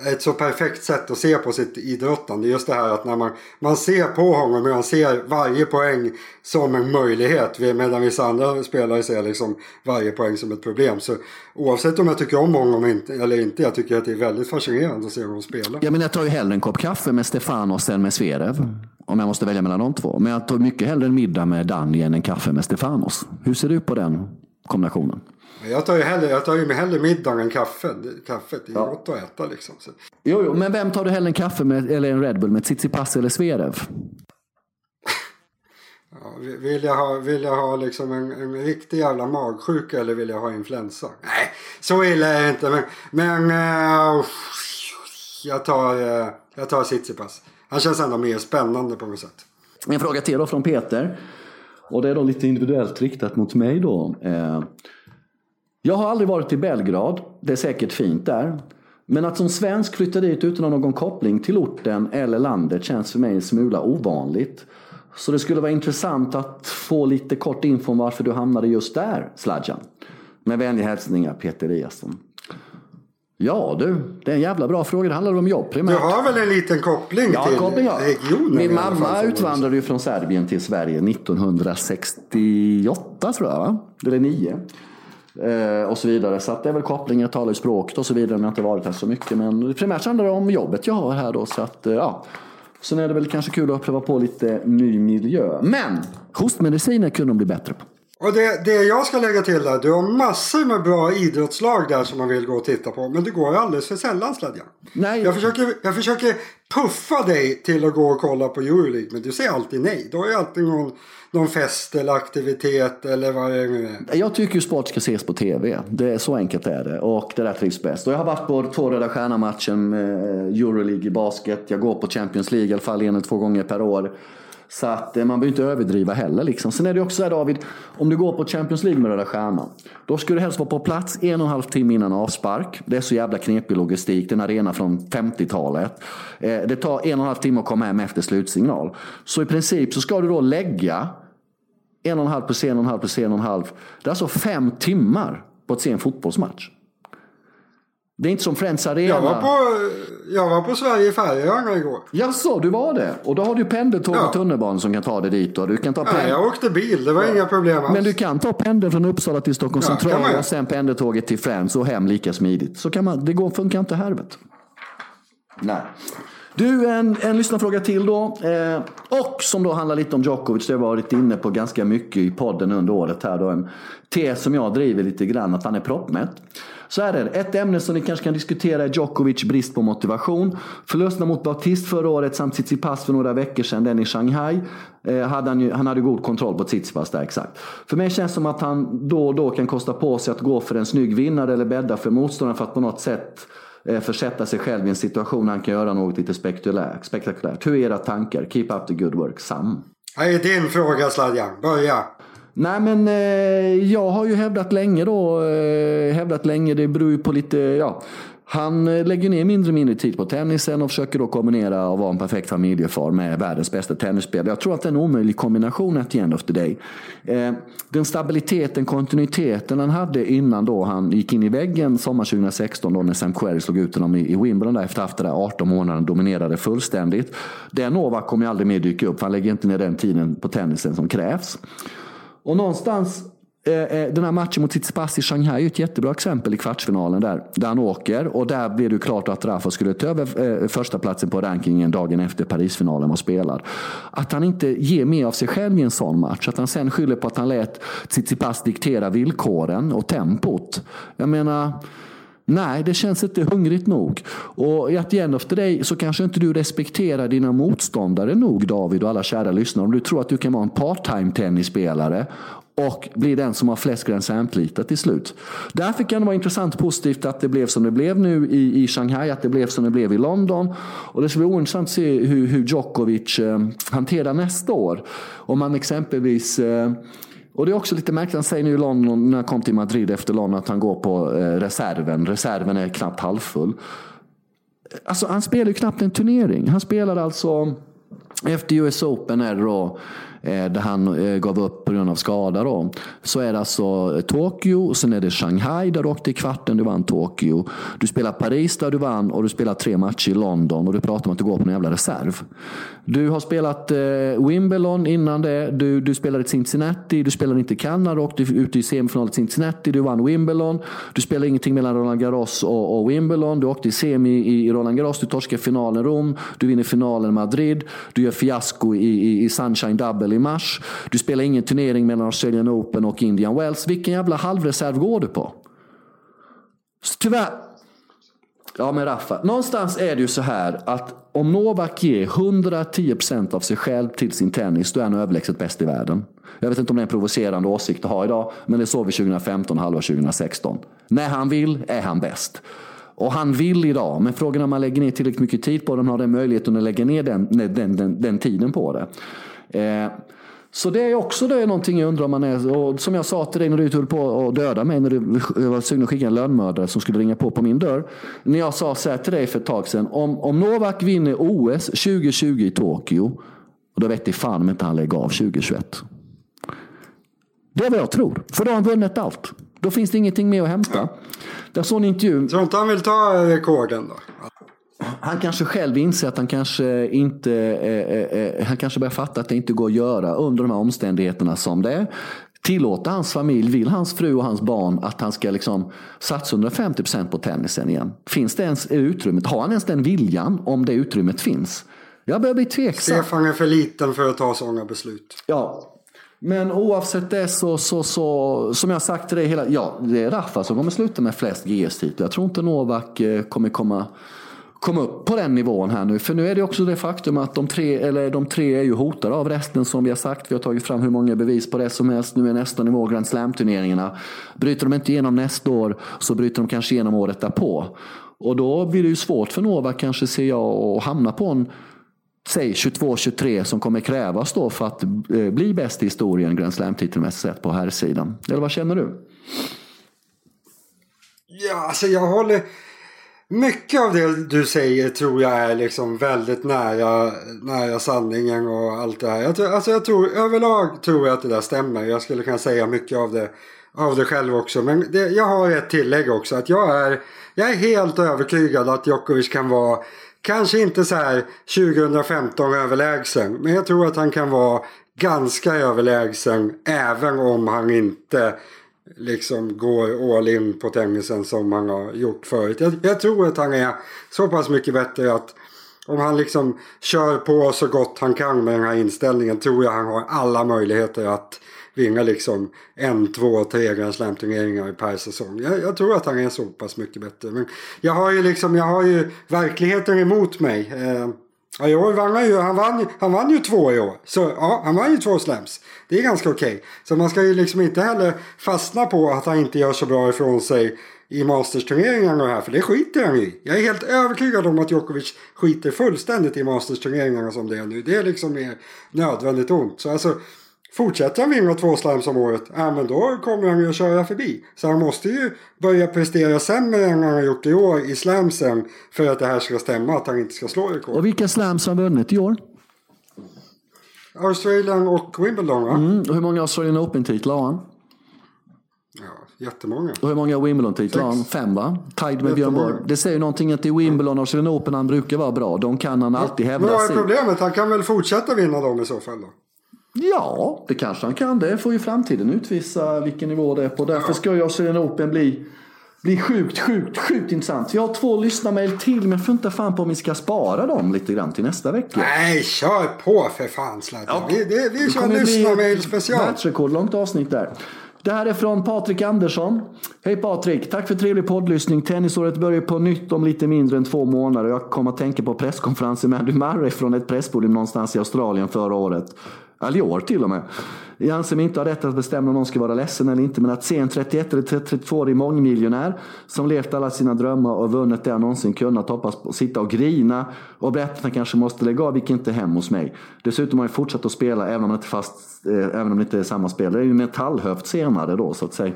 Ett så perfekt sätt att se på sitt idrottande. Just det här att när man, man ser på honom och man ser varje poäng som en möjlighet. Medan vissa andra spelare ser liksom varje poäng som ett problem. Så oavsett om jag tycker om honom inte, eller inte. Jag tycker att det är väldigt fascinerande att se honom spela. Ja, men jag tar ju hellre en kopp kaffe med Stefanos än med Zverev. Om jag måste välja mellan de två. Men jag tar mycket hellre en middag med Danny än en kaffe med Stefanos. Hur ser du på den kombinationen? Jag tar ju hellre, jag tar ju med hellre middag än kaffe. Kaffet är ju gott att äta liksom. Så. Jo, jo, men vem tar du hellre en kaffe med, eller en Red Bull med Tsitsipas eller Zverev? Ja, vill, jag ha, vill jag ha liksom en, en riktig jävla magsjuka eller vill jag ha influensa? Nej, så illa är det inte. Men, men eh, jag tar, uh, jag tar Tsitsipas. Han känns ändå mer spännande på något sätt. En fråga till då från Peter. Och det är då lite individuellt riktat mot mig då. Eh, Jag har aldrig varit i Belgrad. Det är säkert fint där. Men att som svensk flytta dit utan någon koppling till orten eller landet känns för mig en smula ovanligt. Så det skulle vara intressant att få lite kort info om varför du hamnade just där, Sladjan. Med vänliga hälsningar Peter Eliasson. Ja du, det är en jävla bra fråga. Det handlar om jobb Du primärt. har väl en liten koppling Ja, till koppling, ja. regionen? Min fall, mamma man utvandrade ju från Serbien till Sverige 1968 tror jag, va? eller 9. Eh, och så vidare. Så att det är väl kopplingen, jag talar ju språket och så vidare. Men jag har inte varit här så mycket. Men primärt handlar det om jobbet jag har här då. Så att, eh, ja. Sen är det väl kanske kul att pröva på lite ny miljö. Men hostmediciner kunde de bli bättre på. Och det, det jag ska lägga till där, du har massor med bra idrottslag där som man vill gå och titta på. Men du går alldeles för sällan Sladjan. Nej. Jag försöker, jag försöker puffa dig till att gå och kolla på Euroleague. Men du säger alltid nej. Du har ju alltid någon, någon fest eller aktivitet eller vad det nu är. Jag tycker ju sport ska ses på tv. Det är så enkelt är det. Och det där trivs bäst. Och jag har varit på två Röda Stjärna-matchen med Euroleague i basket. Jag går på Champions League i alla fall en eller två gånger per år. Så att eh, man behöver inte överdriva heller. Liksom. Sen är det också så här David, om du går på Champions League med Röda Stjärnan. Då ska du helst vara på plats en och en halv timme innan avspark. Det är så jävla knepig logistik. Det är en arena från 50-talet. Eh, det tar en och en halv timme att komma hem efter slutsignal. Så i princip så ska du då lägga en och en halv plus en och en halv plus en och en halv. Det är alltså fem timmar på att se en fotbollsmatch. Det är inte som Friends Arena. Jag var på, jag var på Sverige-Färöarna igår. Jaså, du var det? Och då har du pendeltåg Ja. och tunnelbanan som kan ta dig dit. Och du kan ta Nej, jag åkte bil. Det var inga problem alls. Men du kan ta pendeln från Uppsala till Stockholms Ja, central och sen pendeltåget till Friends och hem lika smidigt. Så kan man, det går, funkar inte här vet du. Nej. Du, en, en lyssnarfråga till då. Eh, och som då handlar lite om Djokovic. Det har varit inne på ganska mycket i podden under året här då. En tes som jag driver lite grann, att han är proppmätt. Så här är det. Ett ämne som ni kanske kan diskutera är Djokovic brist på motivation. Förlusterna mot Bautist förra året samt Tsitsipas för några veckor sedan, den i Shanghai. Eh, hade han, ju, han hade god kontroll på Tsitsipas där, exakt. För mig känns det som att han då och då kan kosta på sig att gå för en snygg vinnare eller bädda för motståndaren för att på något sätt eh, försätta sig själv i en situation där han kan göra något lite spektakulärt. spektakulärt. Hur är era tankar? Keep up the good work. Sam? Det är din fråga Sladjan. Börja. Nej men eh, jag har ju hävdat länge då, eh, hävdat länge, det beror ju på lite, ja. Han eh, lägger ner mindre och mindre tid på tennisen och försöker då kombinera och vara en perfekt familjefar med världens bästa tennisspelare. Jag tror att det är en omöjlig kombination at the end of the day. Eh, den stabiliteten, kontinuiteten han hade innan då han gick in i väggen sommar 2016 då när Sam Querrey slog ut honom i Wimbledon där efter att haft det där 18 månader dominerade fullständigt. Den Novak kommer ju aldrig mer dyka upp för han lägger inte ner den tiden på tennisen som krävs. Och någonstans eh, eh, den här matchen mot Tsitsipas i Shanghai är ett jättebra exempel i kvartsfinalen där, där han åker. Och där blev det klart att Rafa skulle ta över eh, första platsen på rankingen dagen efter Parisfinalen var spelad. Att han inte ger mer av sig själv i en sån match. Att han sen skyller på att han lät Tsitsipas diktera villkoren och tempot. Jag menar... Nej, det känns inte hungrigt nog. Och at the end of så kanske inte du respekterar dina motståndare nog David och alla kära lyssnare. Om du tror att du kan vara en part-time tennisspelare och blir den som har flest Grand Slam-titlar till slut. Därför kan det vara intressant och positivt att det blev som det blev nu i, i Shanghai, att det blev som det blev i London. Och det ska bli ointressant att se hur, hur Djokovic eh, hanterar nästa år. Om man exempelvis eh, och det är också lite märkligt, han säger nu i London, när han kom till Madrid efter London, att han går på eh, reserven. Reserven är knappt halvfull. Alltså han spelar ju knappt en turnering. Han spelar alltså efter US Open är det då eh, där han eh, gav upp på grund av skada. Då. Så är det alltså Tokyo, och sen är det Shanghai där du åkte i kvarten, du vann Tokyo. Du spelar Paris där du vann och du spelar tre matcher i London och du pratar om att du går på en jävla reserv. Du har spelat eh, Wimbledon innan det, du, du spelade i Cincinnati, du spelade inte i Kanada, du åkte ut i semifinal i Cincinnati, du vann Wimbledon. Du spelade ingenting mellan Roland Garros och, och Wimbledon, du åkte i semi i, i Roland Garros, du torskade finalen i Rom, du vinner finalen i Madrid, du du gör fiasko i, i, i Sunshine Double i mars. Du spelar ingen turnering mellan Australian Open och Indian Wells. Vilken jävla halvreserv går du på? Så tyvärr. Ja men Raffa, någonstans är det ju så här att om Novak ger 110% av sig själv till sin tennis, då är han överlägset bäst i världen. Jag vet inte om det är en provocerande åsikt att ha idag, men det såg vi 2015 halva 2016. När han vill är han bäst. Och han vill idag, men frågan är om man lägger ner tillräckligt mycket tid på det, han har den möjligheten att lägga ner den, den, den, den tiden på det. Eh, så det är också det är någonting jag undrar om man är. Och som jag sa till dig när du höll på att döda mig. När du var sugen att skicka en lönnmördare som skulle ringa på på min dörr. När jag sa så här till dig för ett tag sedan. Om, om Novak vinner OS 2020 i Tokyo. Och då vet jag fan om inte han lägger av 2021. Det är vad jag tror. För då har han vunnit allt. Då finns det ingenting mer att hämta. Jag såg en intervju. Tror inte han vill ta rekorden då? han kanske själv inser att han kanske inte, eh, eh, eh, han kanske börjar fatta att det inte går att göra under de här omständigheterna som det är. Tillåter hans familj, vill hans fru och hans barn att han ska liksom satsa 150% på tennisen igen? Finns det ens utrymmet? Har han ens den viljan om det utrymmet finns? Jag börjar bli tveksam. Stefan är för liten för att ta sådana beslut. Ja, men oavsett det så, så, så som jag sagt till dig hela, ja det är Rafa som kommer sluta med flest GS-titlar. Jag tror inte Novak eh, kommer komma komma upp på den nivån här nu. För nu är det också det faktum att de tre, eller de tre är ju hotade av resten som vi har sagt. Vi har tagit fram hur många bevis på det som helst. Nu är nästa nivå Grand Slam-turneringarna. Bryter de inte igenom nästa år så bryter de kanske igenom året därpå. Och då blir det ju svårt för Novak kanske ser jag att hamna på en säg 22-23 som kommer krävas då för att eh, bli bäst i historien Grand Slam-titelmässigt sett på här sidan. Eller vad känner du? Ja, alltså jag håller mycket av det du säger tror jag är liksom väldigt nära, nära sanningen och allt det här. Jag, tror, alltså jag tror, överlag tror jag att det där stämmer. Jag skulle kunna säga mycket av det, av det själv också. Men det, jag har ett tillägg också. Att jag är, jag är helt övertygad att Djokovic kan vara Kanske inte så här 2015 överlägsen. Men jag tror att han kan vara ganska överlägsen. Även om han inte liksom går all in på tennisen som han har gjort förut. Jag, jag, tror att han är så pass mycket bättre att om han liksom kör på så gott han kan med den här inställningen tror jag han har alla möjligheter att vinna liksom en, två, tre Grand Slam-turneringar per säsong. Jag, jag, tror att han är så pass mycket bättre. Men jag har ju liksom, jag har ju verkligheten emot mig. Eh, Ja, i år vann han ju. Han vann, han vann ju två i år. Så ja, han vann ju två slams. Det är ganska okej. Okay. Så man ska ju liksom inte heller fastna på att han inte gör så bra ifrån sig i Masters-turneringarna här. För det skiter han i. Jag är helt övertygad om att Djokovic skiter fullständigt i Masters-turneringarna som det är nu. Det är liksom mer nödvändigt ont. Så alltså, Fortsätter han vinna två slams om året, ja men då kommer han ju att köra förbi. Så han måste ju börja prestera sämre än han har gjort i år i slamsen för att det här ska stämma, att han inte ska slå rekord. Och vilka slams har vunnit i år? Australien och Wimbledon va? Mm. Och hur många Australian Open-titlar har han? Ja, jättemånga. Och hur många Wimbledon-titlar har han? Fem va? Tied med Björn Borg. Det säger någonting att i Wimbledon och Australian Open han brukar vara bra. De kan han alltid hävda Men vad är sig. problemet? Han kan väl fortsätta vinna dem i så fall då? Ja, det kanske han kan. Det får ju framtiden utvisa vilken nivå det är på. Därför ska ju Australian Open bli, bli sjukt, sjukt, sjukt intressant. Vi har två lyssnarmail till, men jag funderar fan på om vi ska spara dem lite grann till nästa vecka. Nej, kör på för fan. Ja. Vi, det, vi kör lyssnarmail special. Världsrekordlångt avsnitt där. Det här är från Patrik Andersson. Hej Patrik, tack för trevlig poddlyssning. Tennisåret börjar på nytt om lite mindre än två månader. Jag kommer att tänka på presskonferensen med Andy Murray från ett presspodium någonstans i Australien förra året. Eller i år till och med. Jag anser mig inte ha rätt att bestämma om någon ska vara ledsen eller inte, men att se en 31 eller 32-årig mångmiljonär som levt alla sina drömmar och vunnit det han någonsin kunnat hoppas på, sitta och grina och berätta att han kanske måste lägga av, gick inte hem hos mig. Dessutom har han fortsatt att spela även om det inte, fast, eh, även om det inte är samma spel. Det är ju metallhöft senare då så att säga.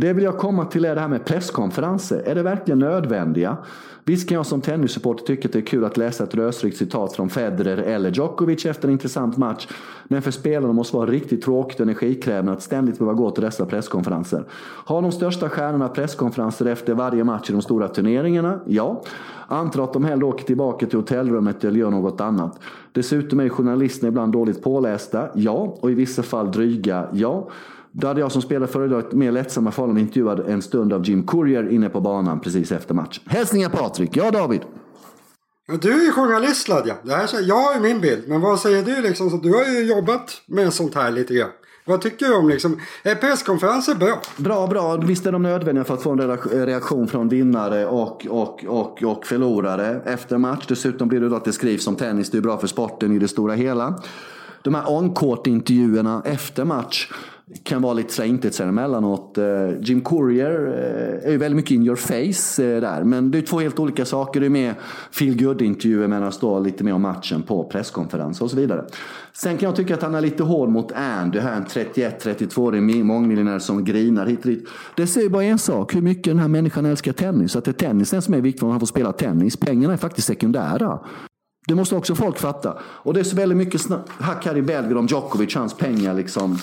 Det vill jag komma till är det här med presskonferenser. Är det verkligen nödvändiga? Visst kan jag som tennissupporter tycka att det är kul att läsa ett lösryckt citat från Federer eller Djokovic efter en intressant match. Men för spelarna måste vara riktigt tråkigt och energikrävande att ständigt behöva gå till dessa presskonferenser. Har de största stjärnorna presskonferenser efter varje match i de stora turneringarna? Ja. Antar att de hellre åker tillbaka till hotellrummet eller gör något annat. Dessutom är journalisterna ibland dåligt pålästa? Ja. Och i vissa fall dryga? Ja. Då hade jag som spelare föredragit mer lättsamma förhållanden intervjuad en stund av Jim Courier inne på banan precis efter match. Hälsningar Patrik. Ja David. Du är ju journalist Sladja. Det här, jag har ju min bild. Men vad säger du liksom? Så du har ju jobbat med sånt här lite grann. Vad tycker du om liksom? Är presskonferenser bra? Bra, bra. Visst är de nödvändiga för att få en reaktion från vinnare och, och, och, och förlorare efter match. Dessutom blir det då att det skrivs om tennis. Det är bra för sporten i det stora hela. De här on-court-intervjuerna efter match kan vara lite sådär intetsägande emellanåt. Eh, Jim Courier eh, är ju väldigt mycket in your face eh, där. Men det är två helt olika saker. Det är mer feel good intervjuer medan då lite mer om matchen på presskonferens och så vidare. Sen kan jag tycka att han är lite hård mot Andy här, en 31-32-årig mångmiljonär som grinar hit och dit. Det säger bara en sak, hur mycket den här människan älskar tennis. Att det är tennisen som är viktig om han får spela tennis. Pengarna är faktiskt sekundära. Det måste också folk fatta. Och det är så väldigt mycket hack här i Belgrad om Djokovic, hans pengar liksom.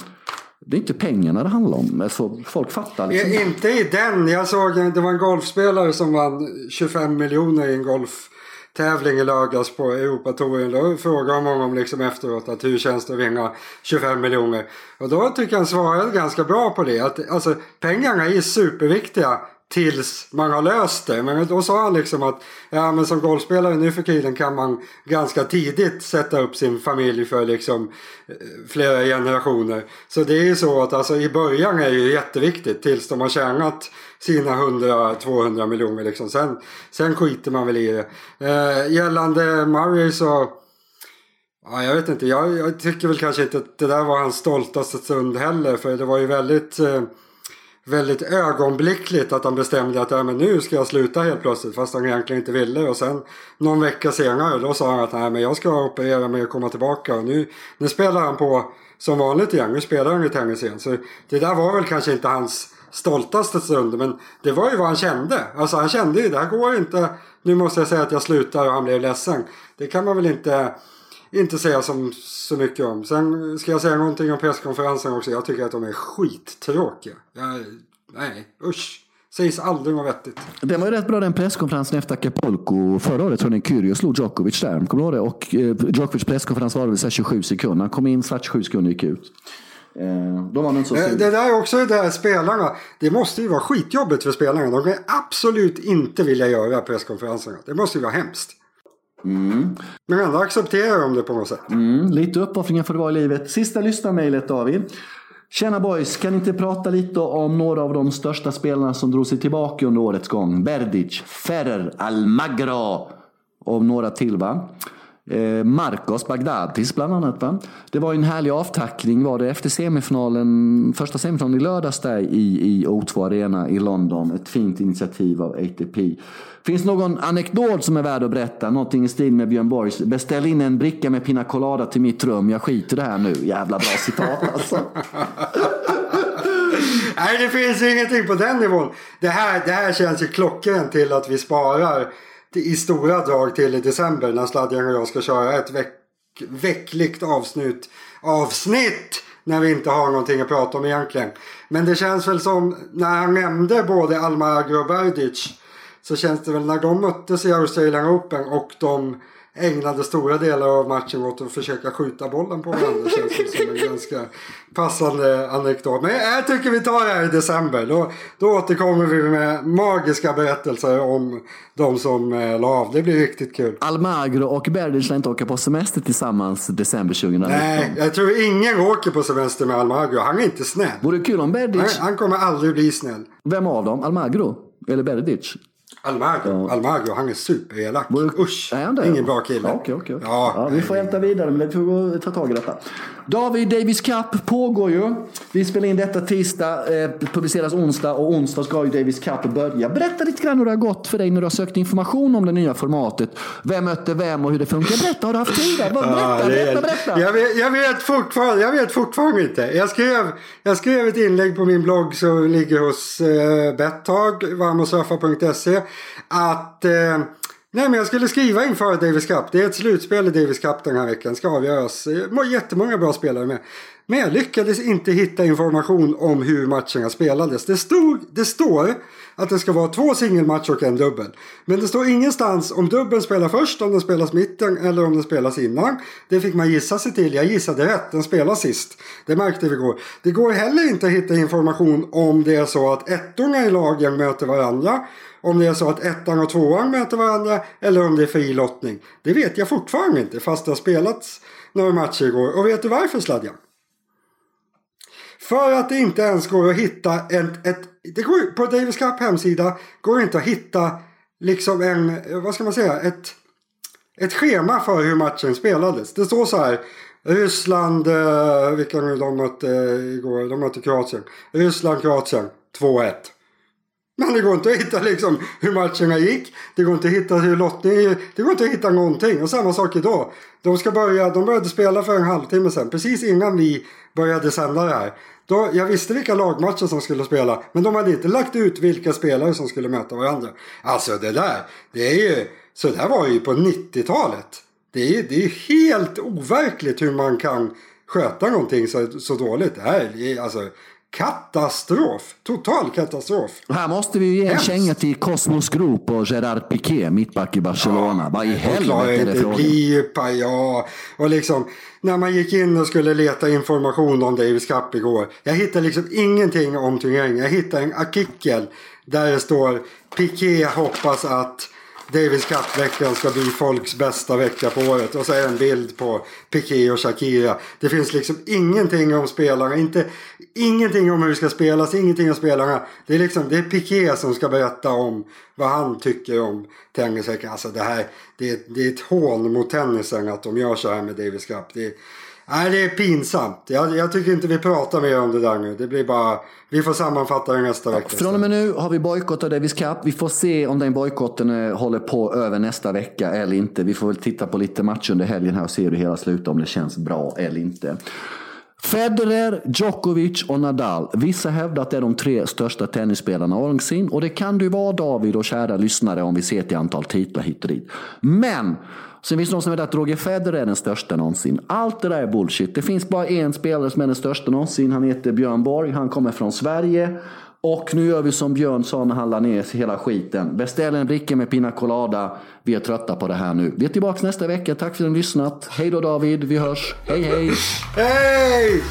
Det är inte pengarna det handlar om. Alltså, folk fattar. Liksom. I, inte i den. Jag såg det var en golfspelare som vann 25 miljoner i en golftävling i lördags på Europatouren. Då frågade man honom liksom efteråt att hur känns det att vinna 25 miljoner. Och då tycker jag han svarade ganska bra på det. Att, alltså, pengarna är superviktiga tills man har löst det. Men då sa han liksom att ja, men som golfspelare nu för tiden kan man ganska tidigt sätta upp sin familj för liksom eh, flera generationer. Så det är ju så att alltså, i början är det ju jätteviktigt tills de har tjänat sina 100-200 miljoner. Liksom. Sen, sen skiter man väl i det. Eh, gällande Murray så Ja, jag vet inte. Jag, jag, tycker väl kanske inte att det där var hans stoltaste stund heller. För det var ju väldigt... Eh, väldigt ögonblickligt att han bestämde att ja, men nu ska jag sluta helt plötsligt fast han egentligen inte ville. Och sen någon vecka senare då sa han att Nej, men jag ska operera mig och komma tillbaka. Och nu, nu spelar han på som vanligt igen. Nu spelar han i tennis igen. Så det där var väl kanske inte hans stoltaste stund men det var ju vad han kände. Alltså han kände ju det här går inte. Nu måste jag säga att jag slutar och han blev ledsen. Det kan man väl inte inte säga som, så mycket om. Sen ska jag säga någonting om presskonferensen också. Jag tycker att de är skittråkiga. Jag, nej, usch. Sägs aldrig något vettigt. Det var ju rätt bra den presskonferensen efter Acapulco. Förra året tror jag Kyrgios slog Djokovic där. Kommer du ihåg det? Och eh, Djokovics presskonferens var väl 27 sekunder. Han kom in, satt 27 sekunder gick ut. Eh, de det, det där är också det där spelarna. Det måste ju vara skitjobbigt för spelarna. De kan absolut inte vilja göra presskonferenserna. Det måste ju vara hemskt. Mm. Men ändå accepterar de det på något sätt. Mm, lite uppoffringar får det vara i livet. Sista lyssnarmejlet David. Tjena boys, kan ni inte prata lite om några av de största spelarna som drog sig tillbaka under årets gång? Berdic, Ferrer, Almagro och några till va? Eh, Marcos Bagdatis bland annat. Va? Det var en härlig avtackling var det efter semifinalen, första semifinalen i lördags där i, i O2 Arena i London. Ett fint initiativ av ATP. Finns någon anekdot som är värd att berätta? Någonting i stil med Björn Borgs. Beställ in en bricka med pina colada till mitt rum. Jag skiter i det här nu. Jävla bra citat alltså. Nej, det finns ingenting på den nivån. Det här, det här känns ju klockrent till att vi sparar i stora drag till i december när Sladjan och jag ska köra ett veck, veckligt avsnitt, avsnitt när vi inte har någonting att prata om egentligen. Men det känns väl som när han nämnde både Almagro och Verdic så känns det väl när de möttes i Australian Open och de ägnade stora delar av matchen åt att försöka skjuta bollen på varandra. känns det som en ganska passande anekdot. Men jag tycker vi tar det här i december. Då, då återkommer vi med magiska berättelser om de som eh, la av. Det blir riktigt kul. Almagro och Berdic lär inte åka på semester tillsammans december 2019. Nej, jag tror ingen åker på semester med Almagro. Han är inte snäll. Vore kul om Berdic... Han, han kommer aldrig bli snäll. Vem av dem? Almagro? Eller Berdic? Almagro, Almagro, han är superelak. Usch, är han det? ingen bra kille. Okej, okej. Ja, vi får hämta vidare, men vi får ta tag i detta. David Davis Cup pågår ju. Vi spelar in detta tisdag, eh, publiceras onsdag och onsdag ska ju Davis Cup börja. Berätta lite grann hur det har gått för dig när du har sökt information om det nya formatet. Vem mötte vem och hur det funkar. Berätta, har du haft tid? Berätta, ja, berätta, berätta. Jag vet, jag, vet fortfarande, jag vet fortfarande inte. Jag skrev, jag skrev ett inlägg på min blogg som ligger hos eh, Bettag, varmosurfa.se att eh, Nej men jag skulle skriva inför Davis Cup. Det är ett slutspel i Davis Cup den här veckan. Ska avgöras. Jättemånga bra spelare med. Men jag lyckades inte hitta information om hur matcherna spelades. Det, stod, det står att det ska vara två singelmatcher och en dubbel. Men det står ingenstans om dubbeln spelar först, om den spelas mitten eller om den spelas innan. Det fick man gissa sig till. Jag gissade rätt. Den spelas sist. Det märkte vi igår. Det går heller inte att hitta information om det är så att ettorna i lagen möter varandra. Om det är så att ettan och tvåan möter varandra eller om det är fri lottning. Det vet jag fortfarande inte fast det har spelats några matcher igår. Och vet du varför Sladjan? För att det inte ens går att hitta ett, ett det går, på Davis Cup hemsida går det inte att hitta liksom en, vad ska man säga, ett, ett schema för hur matchen spelades. Det står så här. Ryssland, eh, vilka nu de mötte igår, de mötte Kroatien. Ryssland, Kroatien, 2-1. Men det går inte att hitta liksom hur matcherna gick. Det går inte att hitta hur lottningen Det går inte att hitta någonting. Och samma sak idag. De, ska börja, de började spela för en halvtimme sedan. Precis innan vi började sända det här. Då, jag visste vilka lagmatcher som skulle spela. Men de hade inte lagt ut vilka spelare som skulle möta varandra. Alltså det där. Det är ju, så där var det ju på 90-talet. Det är, det är helt overkligt hur man kan sköta någonting så, så dåligt. Det här alltså Katastrof! Total katastrof. Här måste vi ge en känga till Cosmos Group och Gerard Piqué, mittback i Barcelona. Ja, Vad i helvete är det frågan? Blir, ja, och liksom när man gick in och skulle leta information om Davis Cup igår. Jag hittade liksom ingenting om turneringen. Jag hittade en artikel där det står Piqué hoppas att Davis Cup-veckan ska bli folks bästa vecka på året. Och så är det en bild på Piqué och Shakira. Det finns liksom ingenting om spelarna. Inte, ingenting om hur det ska spelas, ingenting om spelarna. Det är liksom det är Piqué som ska berätta om vad han tycker om tennisveckan. Alltså det här, det, det är ett hån mot tennisen att de gör så här med Davis Cup. Det, Nej, det är pinsamt. Jag, jag, tycker inte vi pratar mer om det där nu. Det blir bara... Vi får sammanfatta det nästa vecka. Från och med nu har vi bojkottat Davis Cup. Vi får se om den bojkotten eh, håller på över nästa vecka eller inte. Vi får väl titta på lite matcher under helgen här och se hur det hela slutar. Om det känns bra eller inte. Federer, Djokovic och Nadal. Vissa hävdar att det är de tre största tennisspelarna någonsin. Och det kan du vara David och kära lyssnare om vi ser till antal titlar hit och dit. Men Sen finns det de som hävdar att Roger Federer är den största någonsin. Allt det där är bullshit. Det finns bara en spelare som är den största någonsin. Han heter Björn Borg. Han kommer från Sverige. Och nu gör vi som Björn sa när han la ner hela skiten. Beställ en bricka med Pina Colada. Vi är trötta på det här nu. Vi är tillbaka nästa vecka. Tack för att ni har lyssnat. Hej då David. Vi hörs. Hej hej. Hej!